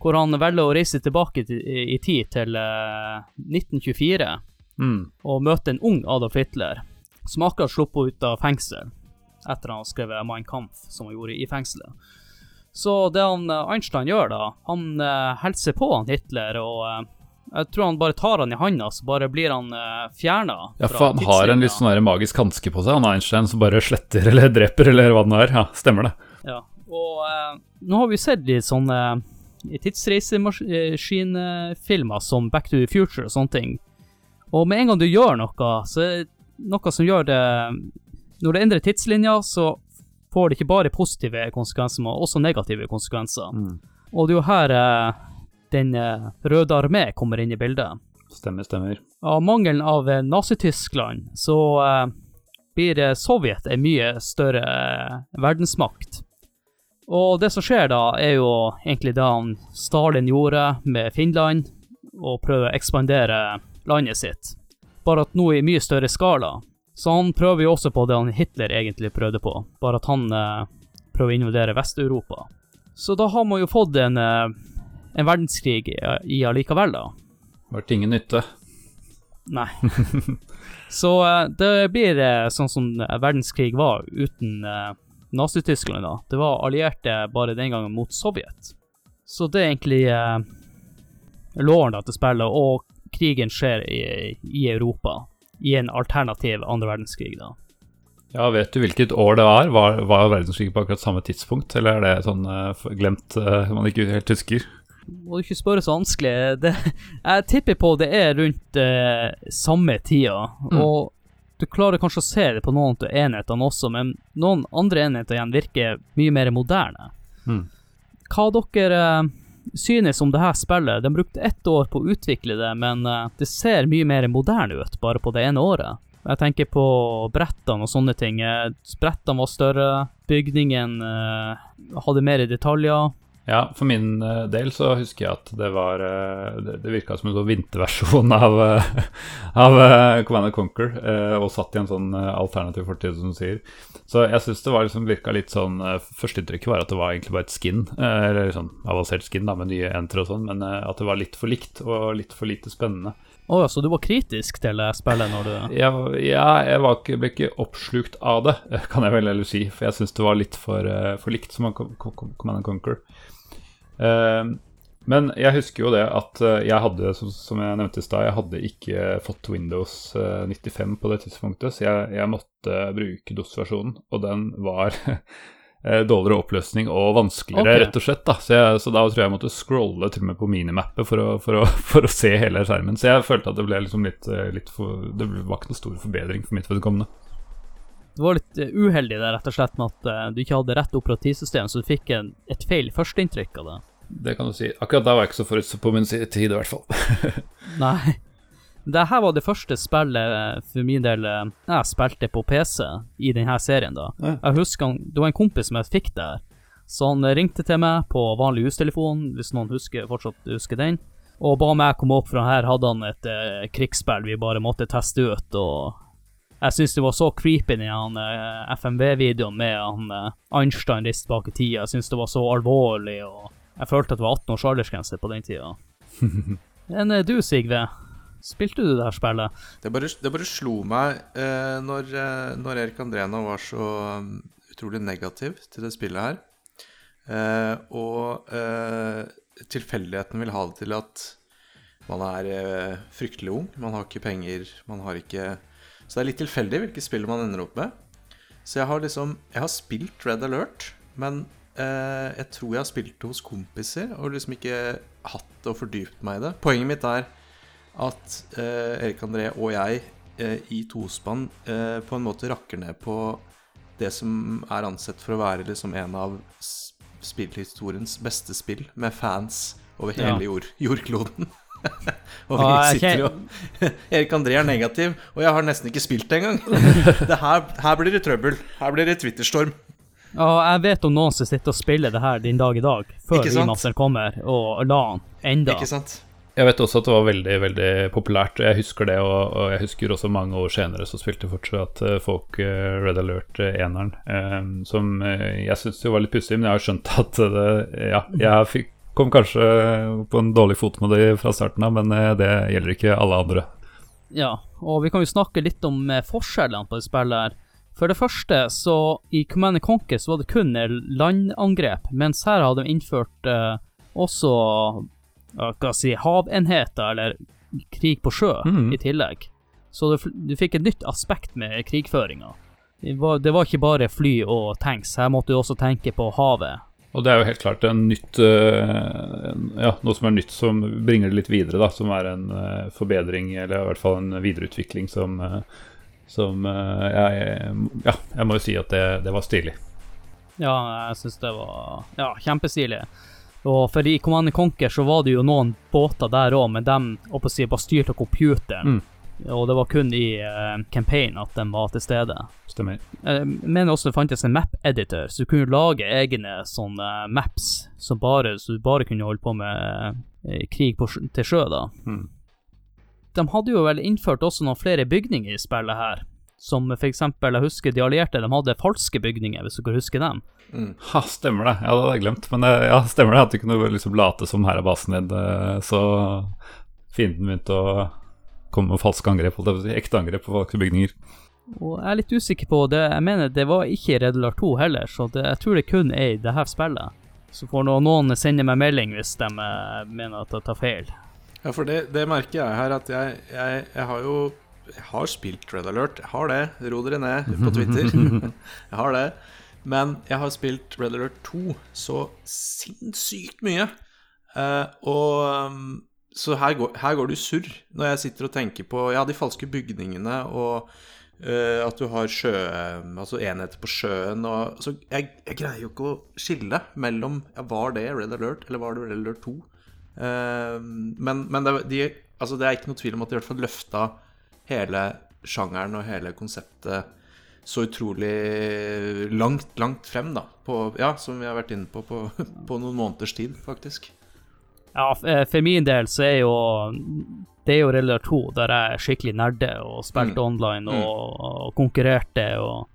Hvor han velger å reise tilbake til, i tid til uh, 1924 Mm. og møte en ung Adolf Hitler, som akkurat sluppet ut av fengsel etter han har skrevet Mein Kampf, som han gjorde i fengselet. Så det han eh, Einstein gjør, da, han uh, hilser på han Hitler, og uh, jeg tror han bare tar han i handa, så bare blir han uh, fjerna. Ja, for han har en litt sånn magisk hanske på seg, han Einstein, som bare sletter eller dreper, eller hva det nå er. Ja, stemmer det. Ja, og uh, nå har vi sett litt sånne tidsreisemaskinfilmer som Back to the Future og sånne ting. Og med en gang du gjør noe, så er det noe som gjør det Når du endrer tidslinja, så får det ikke bare positive konsekvenser, men også negative konsekvenser. Og det er jo her eh, Den eh, røde armé kommer inn i bildet. Stemmer, stemmer. Av mangelen av eh, Nazi-Tyskland, så blir Sovjet en mye større verdensmakt. Og det som skjer da, er jo egentlig det han Stalin gjorde med Finland, og prøve å ekspandere landet sitt. Bare at nå i mye større skala. Så han prøver jo også på det han Hitler egentlig prøvde på, bare at han eh, prøver å invadere Vest-Europa. Så da har man jo fått en, eh, en verdenskrig i, i allikevel, da. Var til ingen nytte. Nei. Så eh, det blir eh, sånn som verdenskrig var uten Nazi-Tyskland. da. Det var allierte bare den gangen mot Sovjet. Så det er egentlig eh, låren da til spillet, og krigen skjer i, i Europa. I en alternativ andre verdenskrig, da. Ja, vet du hvilket år det var? Var, var verdenskrig på akkurat samme tidspunkt, eller er det sånn eh, glemt eh, man ikke helt husker? Må du ikke spørre så vanskelig. Det, jeg tipper på det er rundt eh, samme tida. Og du klarer kanskje å se det på noen av enhetene også, men noen andre enheter igjen virker mye mer moderne. Mm. Hva dere eh, synes om det her spillet? De brukte ett år på å utvikle det, men eh, det ser mye mer moderne ut bare på det ene året. Jeg tenker på brettene og sånne ting. Eh, Brettene var større, bygningen hadde mer detaljer. Ja, for min eh, del så husker jeg at det var eh, Det, virka som en sånn vinterversjon av, eh, av Command and Conquer, og satt i en sånn alternativ fortid, som du sier. Så jeg syns det var liksom, virka litt sånn Førsteinntrykket var at det var egentlig bare et skin, eller sånn avansert skin da, med nye enter og sånn, men at det var litt for likt og litt for lite spennende. Å ja, så du var kritisk til spillet når du Jeg, ja, jeg var ikke, ble ikke oppslukt av det, kan jeg vel heller si. For jeg syns det var litt for, for likt som Co- Co- Co- Command Conquer. Eh, men jeg husker jo det at eh, jeg hadde, som, jeg nevnte i stad, jeg hadde ikke fått Windows eh, 95 på det tidspunktet, så jeg, jeg måtte bruke DOS-versjonen, og den var eh, dårligere oppløsning og vanskeligere, okay. rett og slett. da. Så, jeg, så da tror jeg jeg måtte scrolle til og med på minimappet for å, for, å, for å se hele skjermen. Så jeg følte at det ble liksom litt, eh, litt for Det var ikke noe stor forbedring for mitt vedkommende. det var litt eh, uheldig der, rett og slett med at eh, du ikke hadde rett operativsystem, så du fikk en, et feil førsteinntrykk av det. Det kan du si. Akkurat da var jeg ikke så forut på min tid, i hvert fall. Nei. Det her var det første spillet eh, for min del eh, jeg spilte på PC i denne serien. da. Ja. Jeg husker Det var en kompis som jeg fikk der. Så han ringte til meg på vanlig hustelefon, hvis noen husker, fortsatt husker den, og ba meg komme opp, for her hadde han et eh, krigsspill vi bare måtte teste ut. og Jeg syns det var så creepy, den han, eh, FMV-videoen med han eh, Einstein-rist bak i tida. Jeg syns det var så alvorlig, og jeg følte at det var 18 års aldersgrense på den tida. Men eh, du, Sigve, spilte du det her spillet? Det bare, det bare slo meg eh, når, eh, når Erik Andrena var så um, utrolig negativ til det spillet her. Eh, og eh, tilfeldigheten vil ha det til at man er eh, fryktelig ung, man har ikke penger, man har ikke Så det er litt tilfeldig hvilke spill man ender opp med. Så jeg har liksom Jeg har spilt Red Alert, men eh, jeg tror jeg har spilt det hos kompiser og liksom ikke hatt og fordypt meg i det. Poenget mitt er at eh, Erik André og jeg eh, i tospann eh, på en måte rakker ned på det som er ansett for å være liksom en av spillhistoriens beste spill, med fans over Ja. hele jord, jordkloden. og vi Ah, sitter jo Erik André er negativ, og jeg har nesten ikke spilt det engang. det her, her blir det trøbbel. Her blir det Twitterstorm. Ja, jeg vet om noen som sitter og spiller det her din dag i dag, før remasteren kommer, og la han enda. Ikke sant? Jeg vet også at det var veldig veldig populært. Jeg husker det, og, og jeg husker også mange år senere så spilte fortsatt eh, folk eh, Red Alert eh, eneren. um, som jeg syntes jo var litt pussig, men jeg har skjønt at det, ja, jeg fikk, kom kanskje på en dårlig fot med det fra starten av, men det gjelder ikke alle andre. Ja, og vi kan jo snakke litt om forskjellene på det spillet her. For det første, så i Command and Conquer så var det kun landangrep, mens her hadde de innført eh, også hva si, havenheter, eller krig på sjø, mm. i tillegg. Så du, du fikk et nytt aspekt med krigføringa. Det var, det var ikke bare fly og tanks, her måtte du også tenke på havet. Og det er jo helt klart en nytt eh, Ja, noe som er nytt som bringer det litt videre, da. Som er en eh, forbedring, eller i hvert fall en videreutvikling som eh, Som eh, jeg Ja, jeg må jo si at det, det var stilig. Ja, jeg syns det var ja, kjempestilig. Og for i Command Conquer så var det jo noen båter der òg, men de si, var styrt av computeren. Og det var kun i uh, campaign at de var til stede. Stemmer. Jeg mener også det fantes en map editor, så du kunne lage egne sånne maps som bare, så du bare kunne holde på med uh, krig på, til sjø, da. Mm. De hadde jo vel innført også noen flere bygninger i spillet her. Som for eksempel, jeg husker de allierte, de hadde falske bygninger, hvis dere husker dem. Ha, stemmer det. Ja, det hadde jeg glemt. Men eh, ja, stemmer det at du kunne liksom late som her er basen din, eh, så fienden begynte å komme med falske angrep. Ekte angrep på falske bygninger. Og jeg er litt usikker på det. Jeg mener det var ikke i Red Alert 2 heller, så det, jeg tror det kun er i det her spillet. Så får noen sende meg melding hvis de eh, mener at jeg tar feil. Ja, for det, det merker jeg her, at jeg, jeg, jeg har jo Jeg har spilt Red Alert. Jeg har det. Ro dere ned på Twitter. jeg har det. Men jeg har spilt Red Alert 2 så sinnssykt mye. Eh, og um, Så her går, her går det surr når jeg sitter og tenker på ja, de falske bygningene og eh, at du har sjø, altså enheter på sjøen og så jeg, jeg greier jo ikke å skille mellom ja, Var det Red Alert, eller var det Red Alert 2? Eh, men men det, de, altså det er ikke noe tvil om at de i hvert fall løfta hele sjangeren og hele konseptet så utrolig langt, langt frem, da. På, ja, som vi har vært inne på, på, på noen måneders tid, faktisk. Ja, eh, for min del så er jo Det er jo Red Alert 2 der jeg er skikkelig nerde og spilte Mm. online og, og konkurrerte og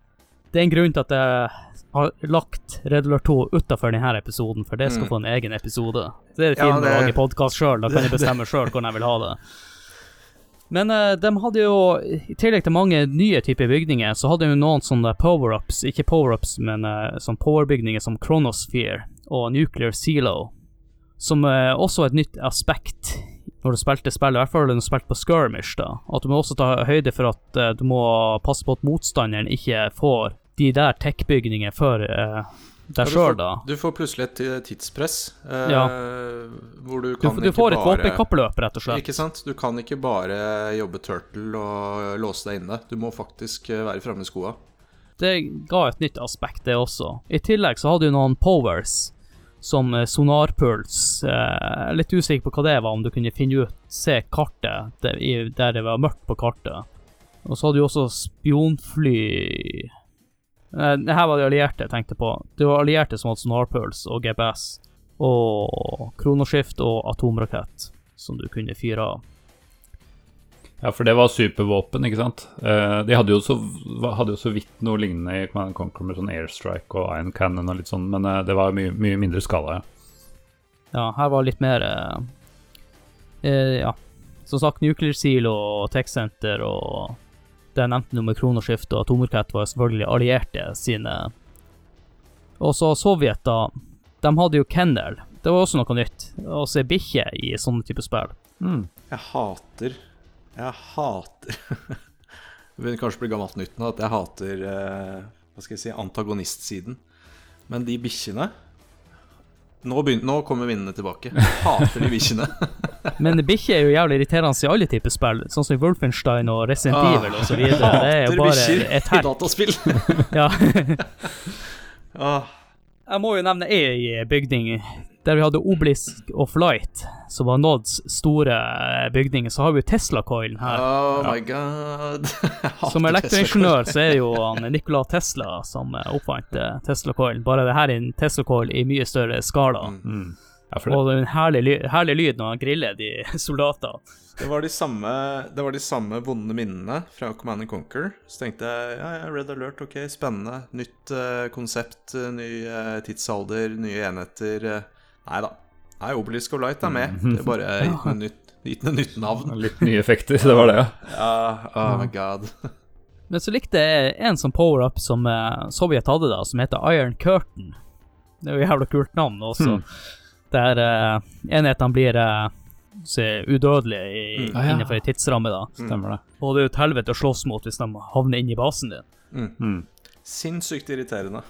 Det er en grunn til at jeg har lagt Red Alert 2 utafor denne episoden, for det skal Mm. få en egen episode. Det er det Ja, fint å det- lage podkast sjøl, da kan jeg bestemme sjøl hvordan jeg vil ha det. Men uh, de hadde jo, i tillegg til mange nye typer bygninger, så hadde de noen sånne power-ups, ikke power-ups, men uh, sånne power-bygninger som Chronosphere og Nuclear Zelo, som uh, også er et nytt aspekt når du spilte spillet, i hvert fall når du spilte på skirmish, da. At du må også ta høyde for at uh, du må passe på at motstanderen ikke får de der tech-bygningene for uh, deg Ja, sjøl, da. Du får plutselig et eh, tidspress eh, Ja. hvor du Du, kan du ikke får et bare våpenkappløp, rett og slett. Ikke sant? Du kan ikke bare jobbe turtle og låse deg inne. Du må faktisk eh, være framme i skoa. Det ga et nytt aspekt, det også. I tillegg så hadde du noen powers, som eh, sonarpuls. Eh, litt usikker på hva det var, om du kunne finne ut, se kartet der, det var mørkt på kartet. Og så hadde du også spionfly eh, Det her var de allierte jeg tenkte på. Det var allierte som hadde sonarpuls og GPS. Og kronoskift og atomrakett som du kunne fyre av. Ja, for det var supervåpen, ikke sant. Eh, de hadde jo, så, hadde jo så vidt noe lignende i Command Conquer med sånn airstrike og iron cannon og litt sånn, men eh, det var mye, mye mindre skala, ja. Ja, her var litt mer eh, eh, Ja, som sagt, Nuclear Seal og Tech Center og det jeg nevnte nå med kronoskift og atomrakett, var selvfølgelig allierte sine. Og så Sovjet, da. De hadde jo kennel. Det var også noe nytt. Å se bikkje i sånne type spill. Jeg hater Jeg hater Det begynner kanskje å bli gammelt nytt nå at jeg hater eh, Hva skal jeg si antagonistsiden. Men de bikkjene nå, begynner, nå kommer minnene tilbake. Hater de bikkjene. Men bikkjer er jo jævlig irriterende i alle typer spill, sånn som i Wolfenstein og Resident Ah, Evil osv. Det er jo bare et i herk. dataspill. Ja. ah, Jeg må jo nevne ei bygning der vi hadde Obelisk of Light, som var Nods store bygning. Så har vi jo Tesla-coilen her. oh my god. Som elektroingeniør så er jo han Nikola Tesla som oppfant eh, Tesla-coilen. Bare det her er en Tesla-coil i mye større skala. Mm. ja for det, Og det er en herlig, ly herlig lyd når han griller de soldatene. Det var de samme, det var de samme vonde minnene fra Command and Conquer. Så tenkte jeg ja, ja, Red Alert, ok, spennende. Nytt uh, konsept, eh, ny uh, tidsalder, nye enheter. eh. Nei da. Nei, Obelisk of Light er med. Det er bare gitt den nytt, gitt den nytt navn. litt nye effekter, det var det, ja. Ja, oh my god. Men så likte jeg en sånn power-up som eh, Sovjet hadde, da, som heter Iron Curtain. Det er jo jævla kult navn også. Der uh, enhetene blir uh, udødelige i, Mm. Ah, ja. innenfor en tidsramme. da. Stemmer det. Og det er jo et helvete å slåss mot hvis de havner inn i basen din. Mm. Sinnssykt irriterende.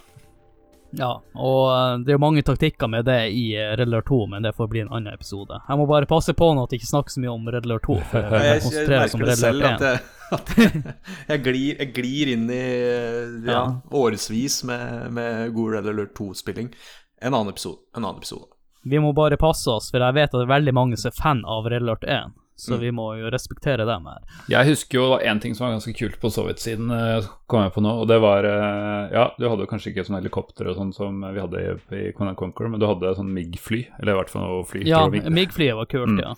Ja, og eh, det er jo mange taktikker med det i uh, Red Alert 2, men det får bli en annen episode. Jeg må bare passe på nå at jeg ikke snakker så mye om Red Alert 2, for jeg Jeg, vil jeg, om merker det selv at 1. jeg, at jeg, jeg, glir, jeg glir inn i ja, Ja. årevis med, med god Red Alert 2-spilling. En annen episode. En annen episode. Vi må bare passe oss, for jeg vet at det er veldig mange som er fan av Red Alert 1, så vi må jo respektere dem her. Jeg husker jo én ting som var ganske kult på sovjetsiden, eh, kom jeg på nå, og det var eh, Ja, du hadde jo kanskje ikke sånne helikopter og sånn som vi hadde i, i Command Conquer, men du hadde sånn MIG-fly, eller i hvert fall noe fly. Ja, MIG-flyet var kult, Mm. ja.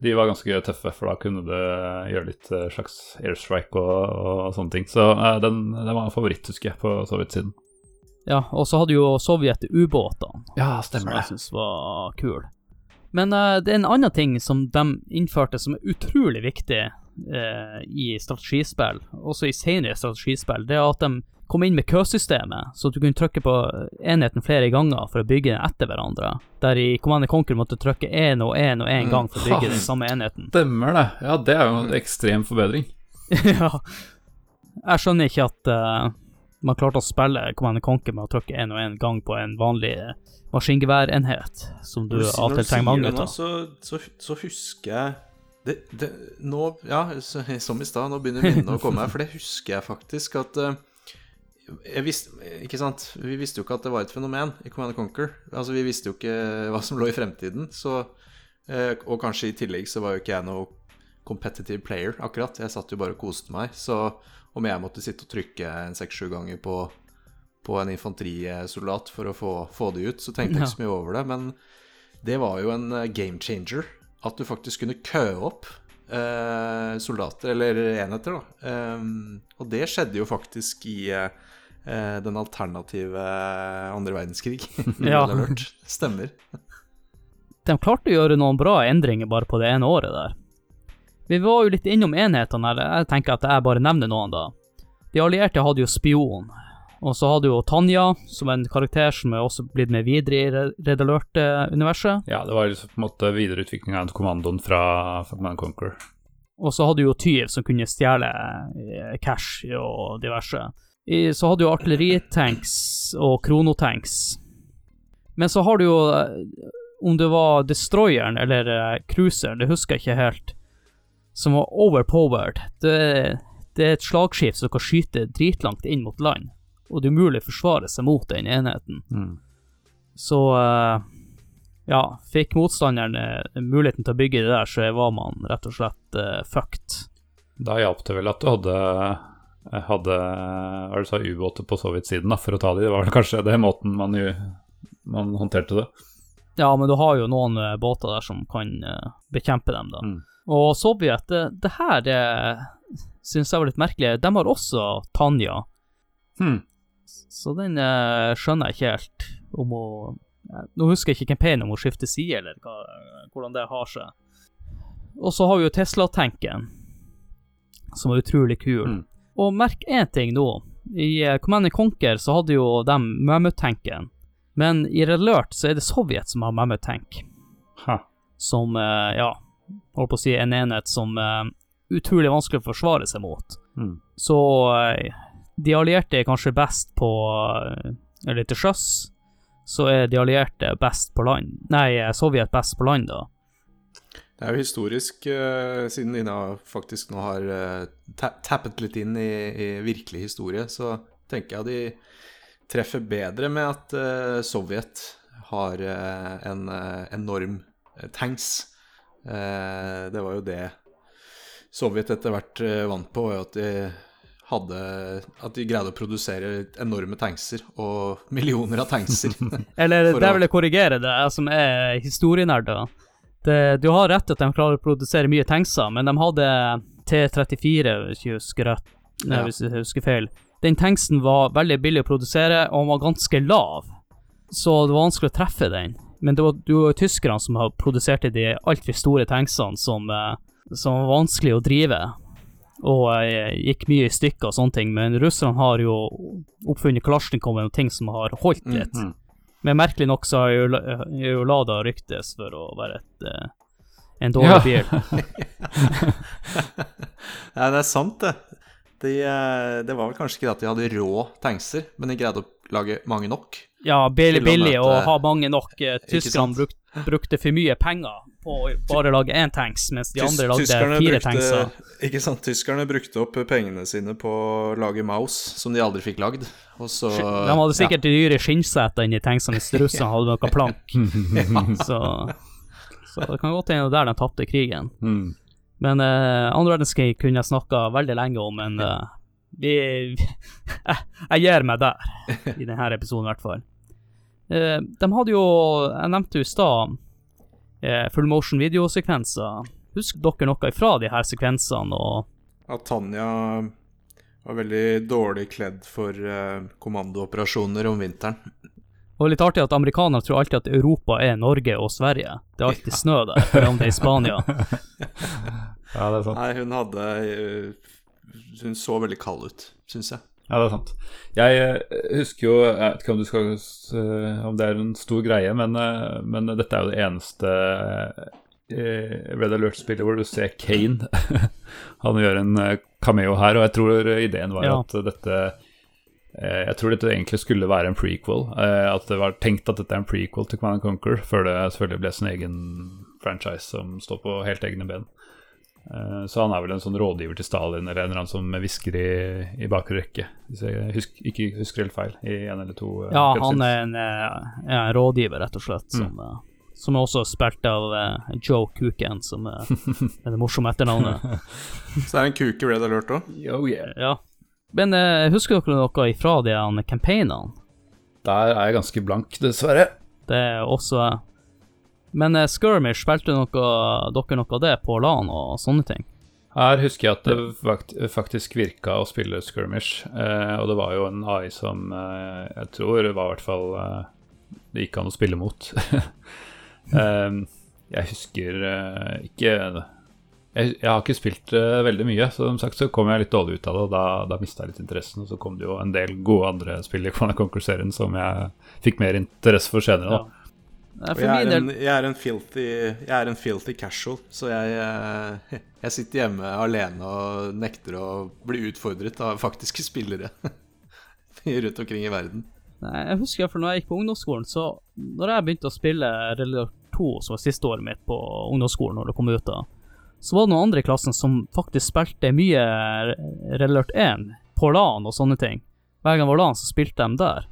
De var ganske tøffe, for da kunne du gjøre litt eh, slags airstrike og, og sånne ting. Så den, den var en favoritt, husker jeg, på sovjetsiden. Ja, og så hadde jo Sovjet ubåtene, Ja, som jeg syns var kul. Men uh, det er en annen ting som de innførte som er utrolig viktig uh, i strategispill, også i senere strategispill, det er at de kom inn med køsystemet, så du kunne trykke på enheten flere ganger for å bygge den etter hverandre. Der i Command Conquer måtte du trykke én og én og én gang for å bygge den samme enheten. Stemmer det. Ja, det er jo en ekstrem forbedring. ja. Jeg skjønner ikke at eh, man klarte å spille Command Conquer med å trykke én og én gang på en vanlig maskingeværenhet, som du av og til trenger mange av. så, så, så husker jeg det, det, Nå, ja, så, som i stad, nå begynner minnene å komme her, for det husker jeg faktisk at eh, jeg visste, ikke sant? Vi visste jo ikke at det var et fenomen i Command Conquer. Altså, vi visste jo ikke hva som lå i fremtiden. Så, eh, og kanskje i tillegg så var jo ikke jeg noe competitive player, akkurat. Jeg satt jo bare og koste meg. Så om jeg måtte sitte og trykke en seks-sju ganger på, på en infanterisoldat for å få, få det ut, så tenkte jeg ikke så mye over det. Men det var jo en eh, game changer. At du faktisk kunne køe opp eh, soldater, eller enheter, da. Eh, og det skjedde jo faktisk i eh, eh, den alternative andre verdenskrig. Ja. Stemmer. De klarte å gjøre noen bra endringer bare på det ene året der. Vi var jo litt innom enhetene her, jeg tenker at jeg bare nevner noen da. De allierte hadde jo spion, og så hadde jo Tanja, som en karakter som er også blitt med videre i Re- Red Alert-universet. Ja, det var liksom på en måte videreutvikling av kommandoen fra, Man Conquer. Og så hadde jo Tyv som kunne stjele eh, cash og diverse. Så hadde jo artilleritanks og kronotanks. Men så har du jo eh, Om det var destroyeren eller eh, cruiseren, det husker jeg ikke helt, som var overpowered. Det, det er et slagskip som kan skyte dritlangt inn mot land. og det er umulig å forsvare seg mot den enheten. Mm. Så eh, ja, fikk motstanderen eh, muligheten til å bygge det der, så var man rett og slett uh, fucked. Da hjalp det vel at du hadde hadde hva du sa, ubåter på sovjetsiden da, for å ta dem. Det var vel kanskje det måten man, jo, man håndterte det. Ja, men du har jo noen båter der som kan bekjempe dem, da. Mm. Og Sovjet, det, det her det syns jeg var litt merkelig. De har også Tanja, Hmm. så den eh, skjønner jeg ikke helt om hun eh, Nå husker jeg ikke campaignen om hun skifter side, eller hva, hvordan det har seg. Og så har vi jo Tesla-tanken, som er utrolig kul. Mm. Og merk én ting nå. I eh, Command and Conquer så hadde jo de Mammoth-tanken, men i Red Alert så er det Sovjet som har Mammoth-tank. Ha. Som, eh, ja, holdt på å si en enhet som er utrolig vanskelig å forsvare seg mot. Mm. Så eh, de allierte er kanskje best på eh, Eller til sjøs, så er de allierte best på land. Nei, eh, Sovjet best på land, da. Det er jo historisk, eh, siden Ina faktisk nå har eh, tappet litt inn i, i virkelig historie, så tenker jeg de treffer bedre med at eh, Sovjet har eh, en eh, enorm eh, tanks. Eh, det var jo det Sovjet etter hvert eh, vant på, at de hadde At de greide å produsere enorme tankser, og millioner av tankser. Eller det der vil jeg korrigere det, jeg som er historienerder. Det, du har rett at de klarer å produsere mye tankser, men de hadde T34, hvis jeg husker rett. Nei, Ja. hvis jeg husker feil. Den tanksen var veldig billig å produsere, og den var ganske lav, så det var vanskelig å treffe den. Men det var, det var tyskerne som har produsert de altfor store tanksene som, eh, som var vanskelig å drive, og eh, gikk mye i stykker og sånne ting. Men russerne har jo oppfunnet Kalasjnikoven og ting som har holdt litt. mm. Men merkelig nok så har jo, jo Lada ryktes for å være et, eh, en dårlig Ja. bil. ja, det er sant, det. De, eh, det var vel kanskje ikke det at de hadde rå tankser, men de greide å lage mange nok. Ja, billig, billig og møte- ha mange nok. Eh, Tyskerne bruk, brukte for mye penger på å bare lage én tanks, mens de andre lagde tyskerne fire brukte- tankser. Ikke sant, tyskerne brukte opp pengene sine på å lage mouse, som de aldri fikk lagd. Og så De hadde sikkert ja. dyre skinnseter inni tanksene hvis russerne hadde noe plank. Så, så det kan godt hende det er der de tapte krigen. Mm. Men uh, andre verdenskrig kunne jeg snakka veldig lenge om, men eh, vi jeg, jeg gir meg der, i denne episoden i hvert fall. Eh, de hadde jo, jeg nevnte jo i stad, eh, full motion videosekvenser. Husker dere noe ifra de her sekvensene? og At Tanja var veldig dårlig kledd for eh, kommandooperasjoner om vinteren. Og litt artig at amerikanere tror alltid at Europa er Norge og Sverige. Det er alltid snø der, selv om det er i Spania. Ja, det er sant. Nei, hun hadde eh, Hun så veldig kald ut, syns jeg. Ja, det er sant. Jeg eh, husker jo Jeg vet ikke om, du skal, eh, om det er en stor greie, men, eh, men dette er jo det eneste eh, Red Alert-spillet hvor du ser Kane. Han gjør en cameo her, og jeg tror ideen var Ja. at dette eh, Jeg tror dette egentlig skulle være en prequel. At det var tenkt at dette er en prequel til Command Conquer, før det selvfølgelig ble sin egen franchise som står på helt egne ben. Eh, Så han er vel en sånn rådgiver til Stalin eller en eller annen som hvisker i, i bakre rekke, hvis jeg husker, ikke husker helt feil, i en eller to eh, Ja, han er en, eh, ja, en rådgiver, rett og slett, som, eh, som er også spilt av uh, Joe Kuken, som er er det morsomme etternavnet. Så det er en kuk i Red Alert òg. Oh, yeah. Ja. Men uh, husker dere noe ifra de campaignene? Der er jeg ganske blank, dessverre. Det er også Men uh, Skirmish, spilte noe, dere noe av det på LAN og sånne ting? Her husker jeg at det faktisk virka å spille skirmish, eh, og det var jo en AI som eh, jeg tror var i hvert fall eh, det gikk an å spille mot. eh, jeg husker eh, ikke jeg, jeg har ikke spilt veldig mye, så som sagt så kom jeg litt dårlig ut av det, og da, da mista jeg litt interessen. Og så kom det jo en del gode andre spill i Command Conquer-serien som jeg fikk mer interesse for senere. da. For jeg er, en, jeg, er en filthy, jeg er en filthy casual, så jeg, eh, jeg sitter hjemme alene og nekter å bli utfordret av faktiske spillere rundt omkring i verden. Nei, jeg husker for når jeg gikk på ungdomsskolen, så når jeg begynte å spille Relator 2, som var siste året mitt på ungdomsskolen når det kom ut da, så var det noen andre i klassen som faktisk spilte mye Relator 1 på LAN og sånne ting. hver gang det var LAN, så spilte de der.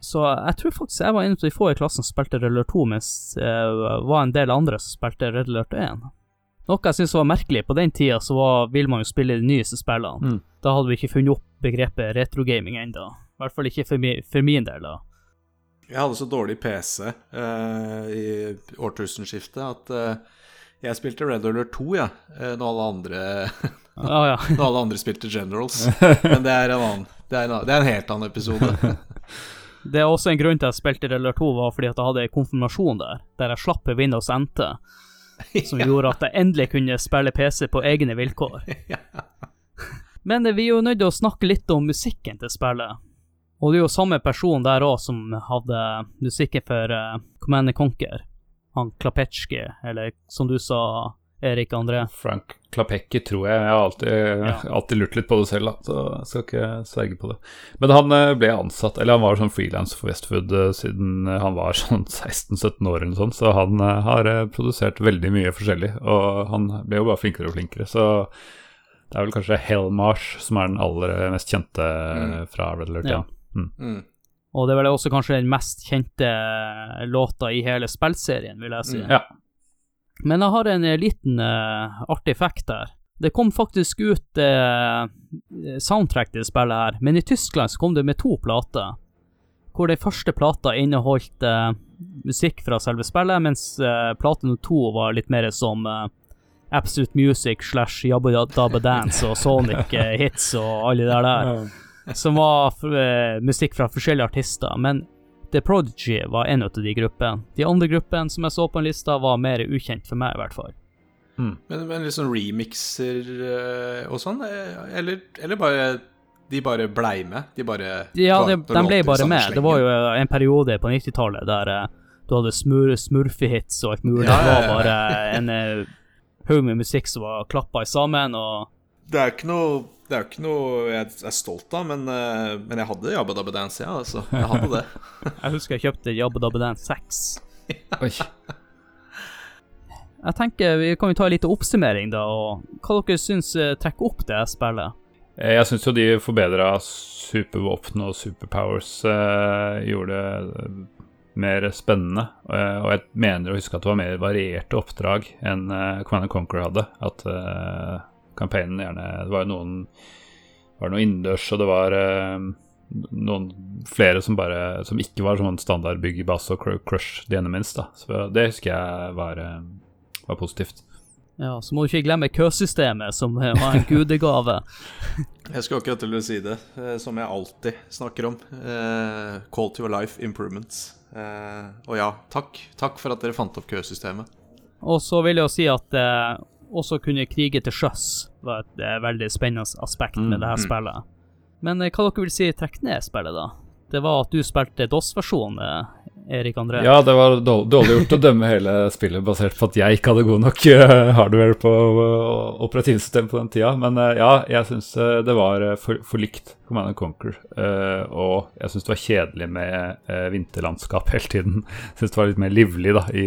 Så jeg tror faktisk jeg var en av de få i klassen som spilte Red Alert 2, mens det var en del andre som spilte Red Alert 1. Noe jeg syns var merkelig, på den tida så var, vil man jo spille de nyeste spillene. Mm. Da hadde vi ikke funnet opp begrepet retrogaming ennå. I hvert fall ikke for, mi, for min del. da. Jeg hadde så dårlig PC eh, i årtusenskiftet at eh, jeg spilte Red Alert 2, ja, eh, når alle andre Ah, ja. Når alle andre spilte Generals. Men det er en annen Det er en, det er en helt annen episode. Det er også en grunn til at jeg spilte Red 2, var fordi at jeg hadde en konfirmasjon der, der jeg slapp Windows NT, som gjorde at jeg endelig kunne spille PC på egne vilkår. Men eh, vi er jo nødt til å snakke litt om musikken til spillet. Og det er jo samme person der òg som hadde musikken for uh, Command Conquer. Han Klapetsjki, eller som du sa, Erik André. Frank Klapecki, tror jeg. Jeg har alltid, Ja. alltid lurt litt på det selv, da, så jeg skal ikke sverge på det. Men han eh, ble ansatt, eller han var sånn frilanser for Westfood eh, siden han var sånn 16-17 år eller sånn, så han eh, har produsert veldig mye forskjellig, og han ble jo bare flinkere og flinkere, så det er vel kanskje Hellmarsh som er den aller mest kjente mm. fra Red Alert, ja. Ja. Mm. Og det er vel også kanskje den mest kjente låta i hele spillserien, vil jeg si. Ja. Men jeg har en eh, liten uh, artig fact der. Det kom faktisk ut uh, soundtrack til spillet her, men i Tyskland så kom det med to plater. Hvor den første plata inneholdt uh, musikk fra selve spillet, mens uh, plate nummer to var litt mer som Absolute Music slash Jabba Dabba Dance og Sonic Hits og alle de der. Som var musikk fra forskjellige artister. Men The Prodigy var en av de gruppene. De andre gruppene som jeg så på en lista, var mer ukjent for meg, i hvert fall. Men, men litt sånn remixer eh, og sånn, eh, eller, eller bare De bare blei med? De bare Ja, de, de ble bare med. Det var jo en periode på 90-tallet der eh, du hadde smur, smurfehits og alt mulig. Ja, Det ja, var bare en haug med musikk som var klappa sammen, og Det er ikke noe det er jo ikke noe jeg er stolt av, men, eh, men jeg hadde Jabba Dabba Dance, ja. Altså. Jeg hadde det. jeg husker jeg kjøpte Jabba Dabba Dance 6. Oi. Jeg tenker vi kan jo ta en liten oppsummering, da, og hva dere syns eh, trekker opp det spillet. Eh, Jeg syns jo de forbedra supervåpen og superpowers eh, gjorde det mer spennende. Og jeg mener å huske at det var mer varierte oppdrag enn Command Conquer hadde. At eh, campaignen gjerne Det var jo noen det var noe innendørs, og det var eh, noen flere som bare Som ikke var sånn standard bygg i base og crush, crush the enemies, da. Så det husker jeg var, eh, var positivt. Ja, Så må du ikke glemme køsystemet, som eh, var en gudegave. Jeg skulle akkurat til å si det, eh, som jeg alltid snakker om. Eh, to your life improvements. Eh, og ja, takk. Takk for at dere fant opp køsystemet. Og så vil jeg jo si at eh, også kunne krige til sjøs var et eh, veldig spennende aspekt med det her spillet. Men eh, hva dere vil si trekke ned spillet, da? Det var at du spilte DOS-versjonen, eh, Erik André. Ja, det var dårlig, gjort å dømme hele spillet basert på at jeg ikke hadde god nok eh, hardware på operativsystem på den tida. Men ja, jeg syns det var for, for likt Command Conquer. eh, og jeg syns det var kjedelig med vinterlandskap hele tiden. Syns det var litt mer livlig da i,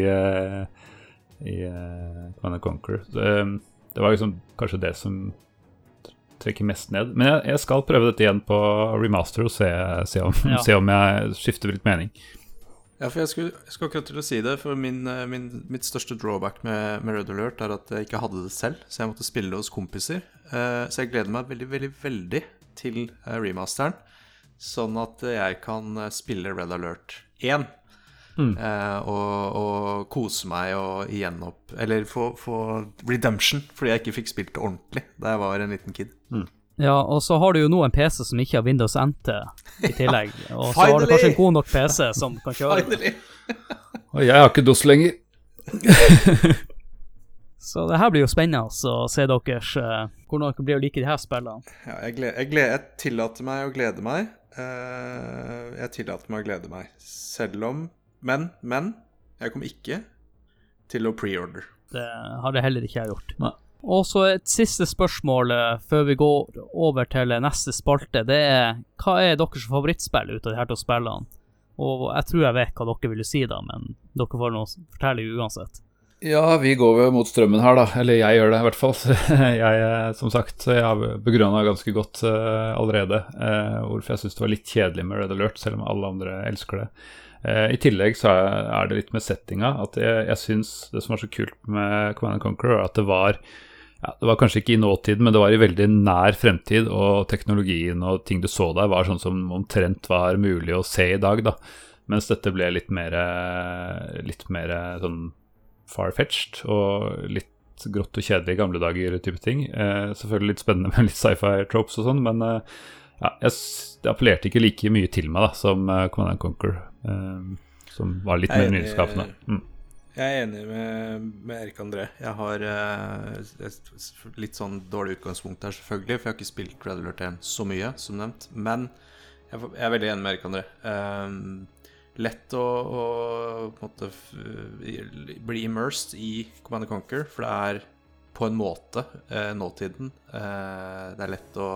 i uh, Command Conquer. Eh, det var liksom kanskje det som trekker mest ned. Men jeg, jeg skal prøve dette igjen på remaster og se, se, om, Ja. se om jeg skifter litt mening. Ja, for jeg skulle, jeg skulle akkurat til å si det, for min, eh, min, mitt største drawback med, med Red Alert er at jeg ikke hadde det selv, så jeg måtte spille det hos kompiser. Uh, så jeg gleder meg veldig, veldig, veldig til eh, remasteren, sånn at jeg kan eh, spille Red Alert 1. Eh, og, og kose meg og igjen opp Eller få, få redemption, fordi jeg ikke fikk spilt det ordentlig da jeg var en liten kid. Ja, og så har du jo nå en PC som ikke har Windows NT i tillegg. Og så har du kanskje en god nok PC som kan kjøre. Finally! Og jeg har ikke DOS lenger. Så det her blir jo spennende å se deres uh, hvordan dere blir å like de her spillene. Ja, jeg, gled, jeg, gled, jeg tillater meg å glede meg. Uh, jeg tillater meg å glede meg. Selv om Men, men jeg kommer ikke til å preorder. Det har det heller ikke jeg gjort. Nei. Og så et siste spørsmål eh, før vi går over til neste spalte. Det er hva er deres favorittspill ut av de her to spillene? Og jeg tror jeg vet hva dere ville si, da, men dere får nå fortelle uansett. Ja, vi går vel mot strømmen her, da. Eller jeg gjør det, i hvert fall. jeg, eh, som sagt, jeg har begrunna ganske godt uh, allerede uh, hvorfor jeg syns det var litt kjedelig med Red Alert, selv om alle andre elsker det. Uh, I tillegg så er det litt med settinga. At jeg, jeg syns det som var så kult med Command Conqueror, at det var ja, Det var kanskje ikke i nåtiden, men det var i veldig nær fremtid, og teknologien og ting du så der, var sånn som omtrent var mulig å se i dag, da. Mens dette ble litt mer, litt mer sånn far-fetched og litt grått og kjedelig i gamle dager type ting. Eh, selvfølgelig litt spennende med litt sci-fi tropes og sånn, men eh, ja, jeg, det appellerte ikke like mye til meg da, som uh, Command Conquer, eh, som var litt mer nyskapende. Mm. Jeg er enig med, med Erik André. Jeg har uh, litt sånn dårlig utgangspunkt her, selvfølgelig, for jeg har ikke spilt Red Alert 1 så mye, som nevnt. Men jeg, er veldig enig med Erik André. Um, lett å, å måte, bli immersed i Command Conquer, for det er på en måte eh, nåtiden. Eh, det er lett å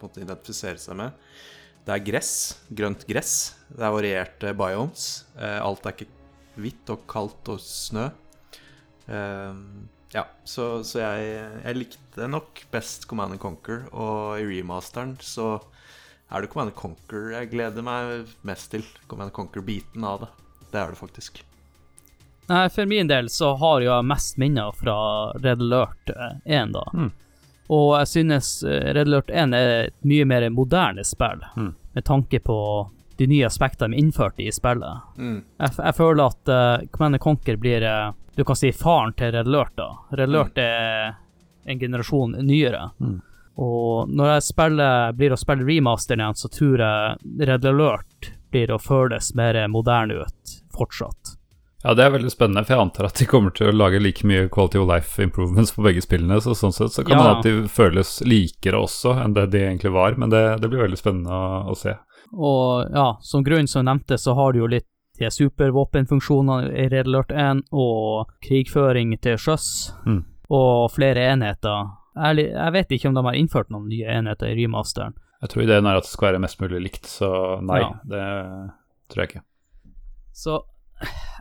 måte, identifisere seg med. Det er gress, grønt gress. Det er varierte biomes. Eh, alt er ikke hvitt og kaldt og snø. Eh, ja, så, så jeg, jeg, likte nok best Command Conquer, og i remasteren så er det Command Conquer jeg gleder meg mest til. Command Conquer-biten av det. Det er det faktisk. Nei, For min del så har jeg mest minner fra Red Alert 1, eh, da. Mm. Og jeg synes eh, Red Alert 1 er et mye mer moderne spill, mm. med tanke på de nye aspektene de innførte i spillet. Mm. Jeg, jeg, føler at uh, Command Conquer blir uh, du kan si faren til Red Alert. da. Red Alert mm. er en generasjon nyere. Mm. Og når jeg spiller, blir å spille remasteren igjen, så tror jeg Red Alert blir å føles mer moderne ut fortsatt. Ja, det er veldig spennende, for jeg antar at de kommer til å lage like mye quality of life improvements på begge spillene, så sånn sett så kan ja. man at de føles likere også enn det de egentlig var, men det, det blir veldig spennende å, å, se. Og ja, som grunn som jeg nevnte, så har du jo litt de supervåpenfunksjonene i Red Alert 1, og krigføring til sjøs, mm. og flere enheter Ærlig, jeg vet ikke om de har innført noen nye enheter i remasteren. Jeg tror ideen er at det skal være mest mulig likt, så nei, ja. det tror jeg ikke. Så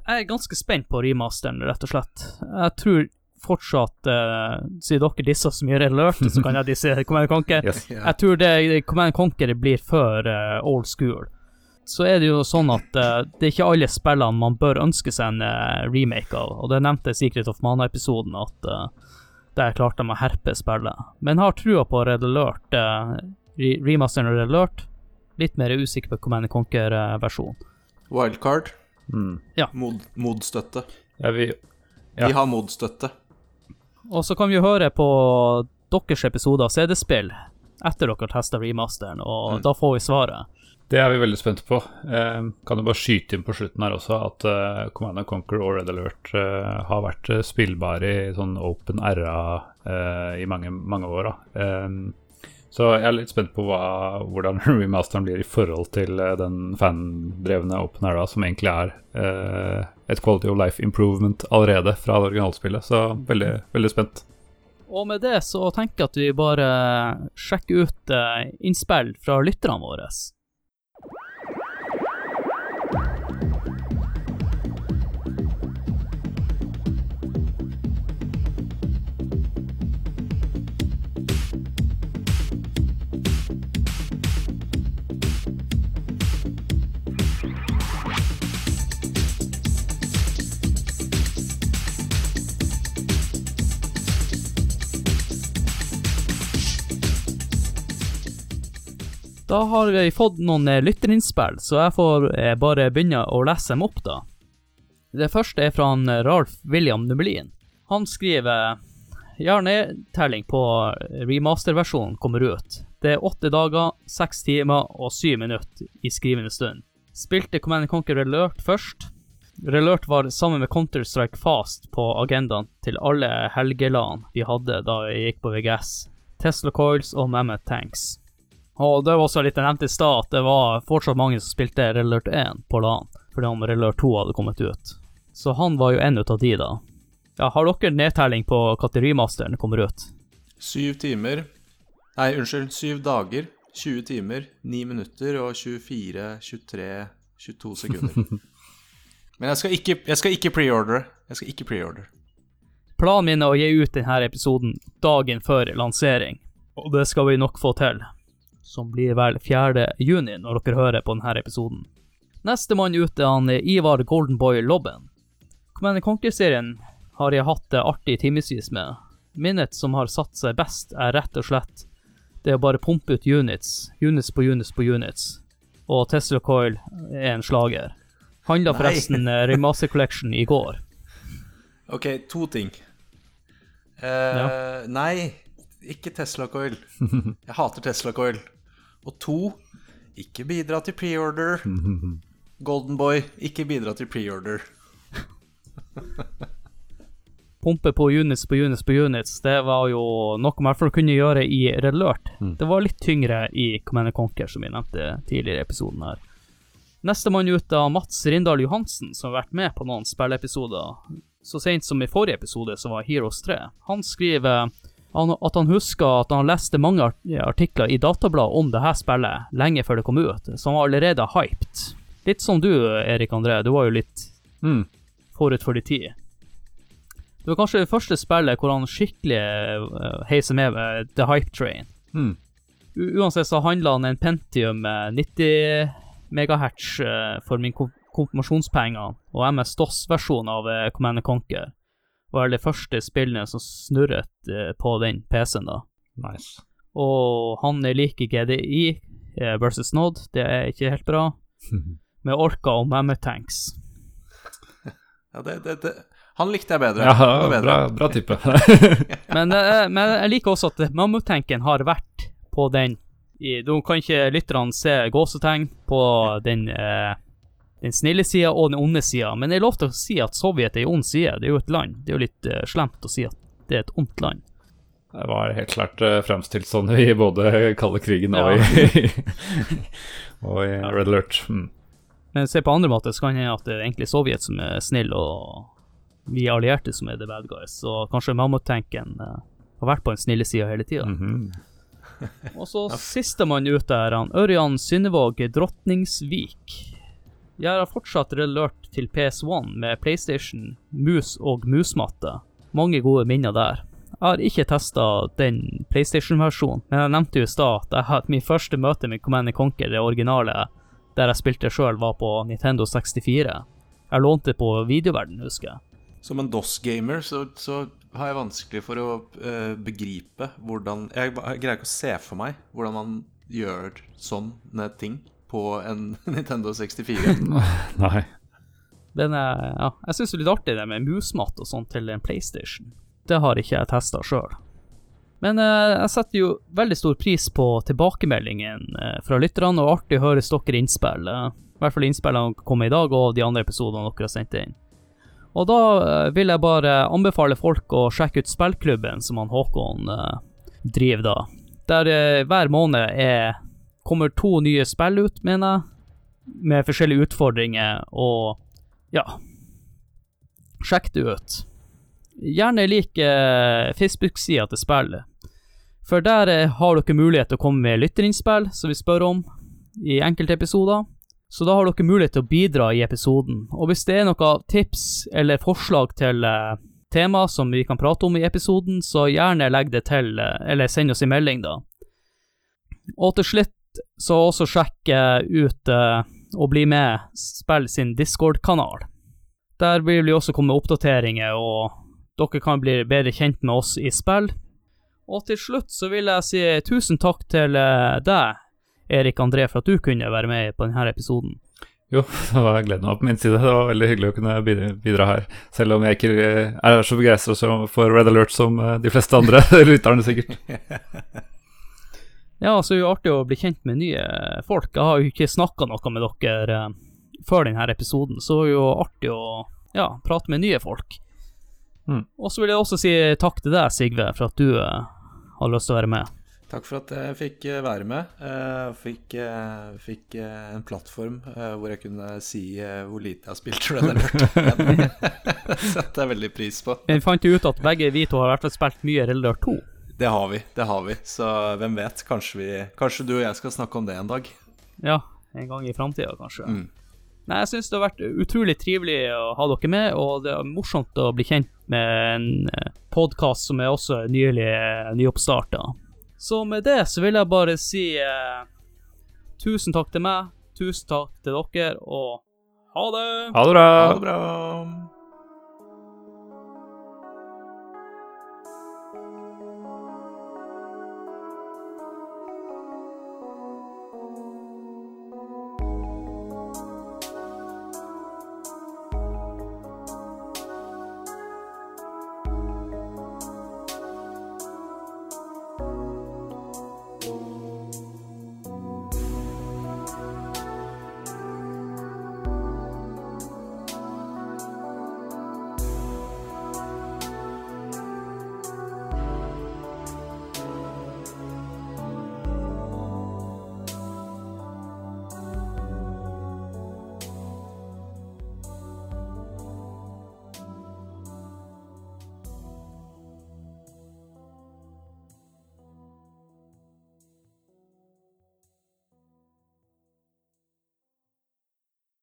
jeg er ganske spent på remasteren, rett og slett. Jeg tror fortsatt, uh, siden dere disser så mye Alert, så kan jeg disse Command Conquer. Yes. Jeg tror det, Command Conquer blir før uh, old school. Så er det jo sånn at uh, det er ikke alle spillene man bør ønske seg en uh, remake av, og det nevnte Secret of Mana-episoden, at der klarte de å herpe spillet. Men har trua på Red Alert, eh, remasteren av Red Alert. Litt mer usikker på Command Conquer-versjonen. Wildcard. Mm. Ja. Mod, modstøtte. Ja, vi, ja. vi har mod-støtte. Og så kan vi høre på deres episode av CD-spill etter dere har testa remasteren, og mm. da får vi svaret. Det er vi veldig spente på. Eh, kan du bare skyte inn på slutten her også at eh, Command Conquer og Red Alert eh, har vært eh, spillbare i sånn open RA eh, i mange, mange år. Eh, så jeg er litt spent på hva, hvordan remasteren blir i forhold til den fandrevne open era, som egentlig er et quality of life improvement allerede fra det originalspillet. Så veldig, veldig spent. Og med det så tenker jeg at vi bare sjekker ut innspill fra lytterne våre. Da har vi fått noen eh, lytterinnspill, så jeg får eh, bare begynne å lese dem opp, da. Det første er fra eh, Ralf William Nublin. Han skriver gjør nedtelling på remasterversjonen kommer ut. Det er åtte dager, seks timer og syv minutter i skrivende stund. Spilte Command Conquer Relert først. Relert var sammen med Counter-Strike Fast på agendaen til alle helgeland vi hadde da jeg gikk på VGS. Tesla Coils og Mammoth Tanks. Og det var også litt jeg nevnte i stad, at det var fortsatt mange som spilte Relert 1 på LAN, fordi om Relert 2 hadde kommet ut. Så han var jo en ut av de, da. Ja, har dere nedtelling på når remasteren kommer ut? Syv timer Nei, unnskyld, syv dager. 20 timer, 9 minutter og 24, 23, 22 sekunder. Men jeg skal ikke, jeg skal ikke preordre. Jeg skal ikke preordre. Planen min er å gi ut denne episoden dagen før lansering, og det skal vi nok få til. Som blir vel 4. juni når dere hører på denne episoden. Nestemann ut er han Ivar Goldenboy Lobben. Men Conquer-serien har jeg hatt det artig timevis med. Minnet som har satt seg best, er rett og slett det å bare pumpe ut units, units på units på units. Og Tesla Coil er en slager. Handla forresten eh, Remaster Collection i går. Ok, to ting. Eh, Nei, ikke Tesla Coil. Jeg hater Tesla Coil. Og to, ikke bidra til preorder. Golden Boy, ikke bidra til preorder. Pumpe på units på units på units, det var jo noe man i hvert fall kunne gjøre i Red Mm. Det var litt tyngre i Command Conquer, som vi nevnte tidligere i episoden her. Nestemann ut av Mats Rindal Johansen, som har vært med på noen spilleepisoder. Så sent som i forrige episode, som var Heroes 3. Han skriver han- at han husker at han leste mange artikler i Databladet om det her spillet lenge før det kom ut, så han var allerede hyped. Litt som du, Erik André, du var jo litt Mm. forut for din tid. Det var kanskje det første spillet hvor han skikkelig uh, heiser med uh, The Hype Train. Mm. Uansett så handla han en Pentium med 90 megahertz uh, for min konfirmasjonspenger, og MS-DOS-versjon av Command Conquer var det første spillene som snurret eh, på den PC-en, da. Nice. Og han liker GDI eh, versus Nod, det er ikke helt bra, med Orca og Mammoth Tanks. Ja, det, det, det. Han likte jeg bedre. Ja, bedre. bra, bra type. Men, eh, men jeg liker også at Mammuttanken har vært på den Nå kan ikke lytterne se gåsetegn på den, eh, den snille sida og den onde sida, men det er lov til å si at Sovjet er en ond side. Det er jo et land. Det er jo litt uh, slemt å si at det er et ondt land. Det var helt klart uh, fremstilt sånn i både kalde krigen og Ja. i, og i Red Alert. Mm. Men se på andre måter så kan det hende at det er egentlig Sovjet som er snill, og vi allierte som er the bad guys. Så kanskje mammuttenken uh, har vært på den snille sida hele tida. Mhm. Og så sistemann ut er han Ørjan Synnevåg Drotningsvik. Jeg har fortsatt relørt til PS1 med PlayStation, mus og musmatte. Mange gode minner der. Jeg har ikke testa den PlayStation-versjonen, men jeg nevnte jo i stad at min første møte med Command Conquer, det originale, der jeg spilte sjøl, var på Nintendo 64. Jeg lånte på videoverden, husker jeg. Som en DOS-gamer så, så har jeg vanskelig for å uh, begripe hvordan jeg, jeg greier ikke å se for meg hvordan man gjør sånne ting på en Nintendo 64. Nei. Men eh, ja, jeg syns det er litt artig det med musmatt og sånt til en PlayStation. Det har ikke jeg testa sjøl. Men eh, jeg setter jo veldig stor pris på tilbakemeldingen eh, fra lytterne, og artig å høre dere innspill. eh, I hvert fall innspillene som kom i dag, og de andre episodene dere har sendt inn. Og da eh, vil jeg bare anbefale folk å sjekke ut spillklubben som han Håkon eh, driver da. Der eh, hver måned er, kommer to nye spill ut, mener jeg, med forskjellige utfordringer, og ja. Sjekk det ut. Gjerne lik eh, Facebook-sida til spillet. For der eh, har dere mulighet til å komme med lytterinnspill, som vi spør om i enkelte episoder. Så da har dere mulighet til å bidra i episoden. Og hvis det er noen tips eller forslag til eh, tema som vi kan prate om i episoden, så gjerne legg det til, eh, eller send oss en melding, da. Og til slutt så også sjekke ut eh, og bli med Spill sin Discord-kanal. Der vil vi også komme med oppdateringer, og dere kan bli bedre kjent med oss i spill. Og til slutt så vil jeg si tusen takk til eh, deg, Erik André, for at du kunne være med på denne episoden. Jo, det var gleden av på min side. Det var veldig hyggelig å kunne bidra, bidra her. Selv om jeg ikke eh, er så begeistra for Red Alert som eh, de fleste andre lytterne, sikkert. Ja, så er det jo artig å bli kjent med nye folk. Jeg har jo ikke snakka noe med dere eh, før denne episoden, så det er jo artig å ja, prate med nye folk. Mm. Og så vil jeg også si takk til deg, Sigve, for at du eh, har lyst til å være med. Takk for at jeg fikk eh, være med. Eh, Fikk, fikk en plattform eh, hvor jeg kunne si hvor lite jeg har spilt Red Alert. Det setter jeg veldig pris på. Vi fant jo ut at begge vi to har i hvert fall spilt mye Red 2. Det har vi. det har vi Så hvem vet? Kanskje, vi, kanskje du og jeg skal snakke om det en dag. Ja, en gang i framtida, kanskje. Mm. Nei, Jeg syns det har vært utrolig trivelig å ha dere med, og det er morsomt å bli kjent med en eh, podkast som er også nylig eh, nyoppstarta. Så med det så vil jeg bare si eh, tusen takk til meg, tusen takk til dere, og ha det! Ha det bra! Ha det bra.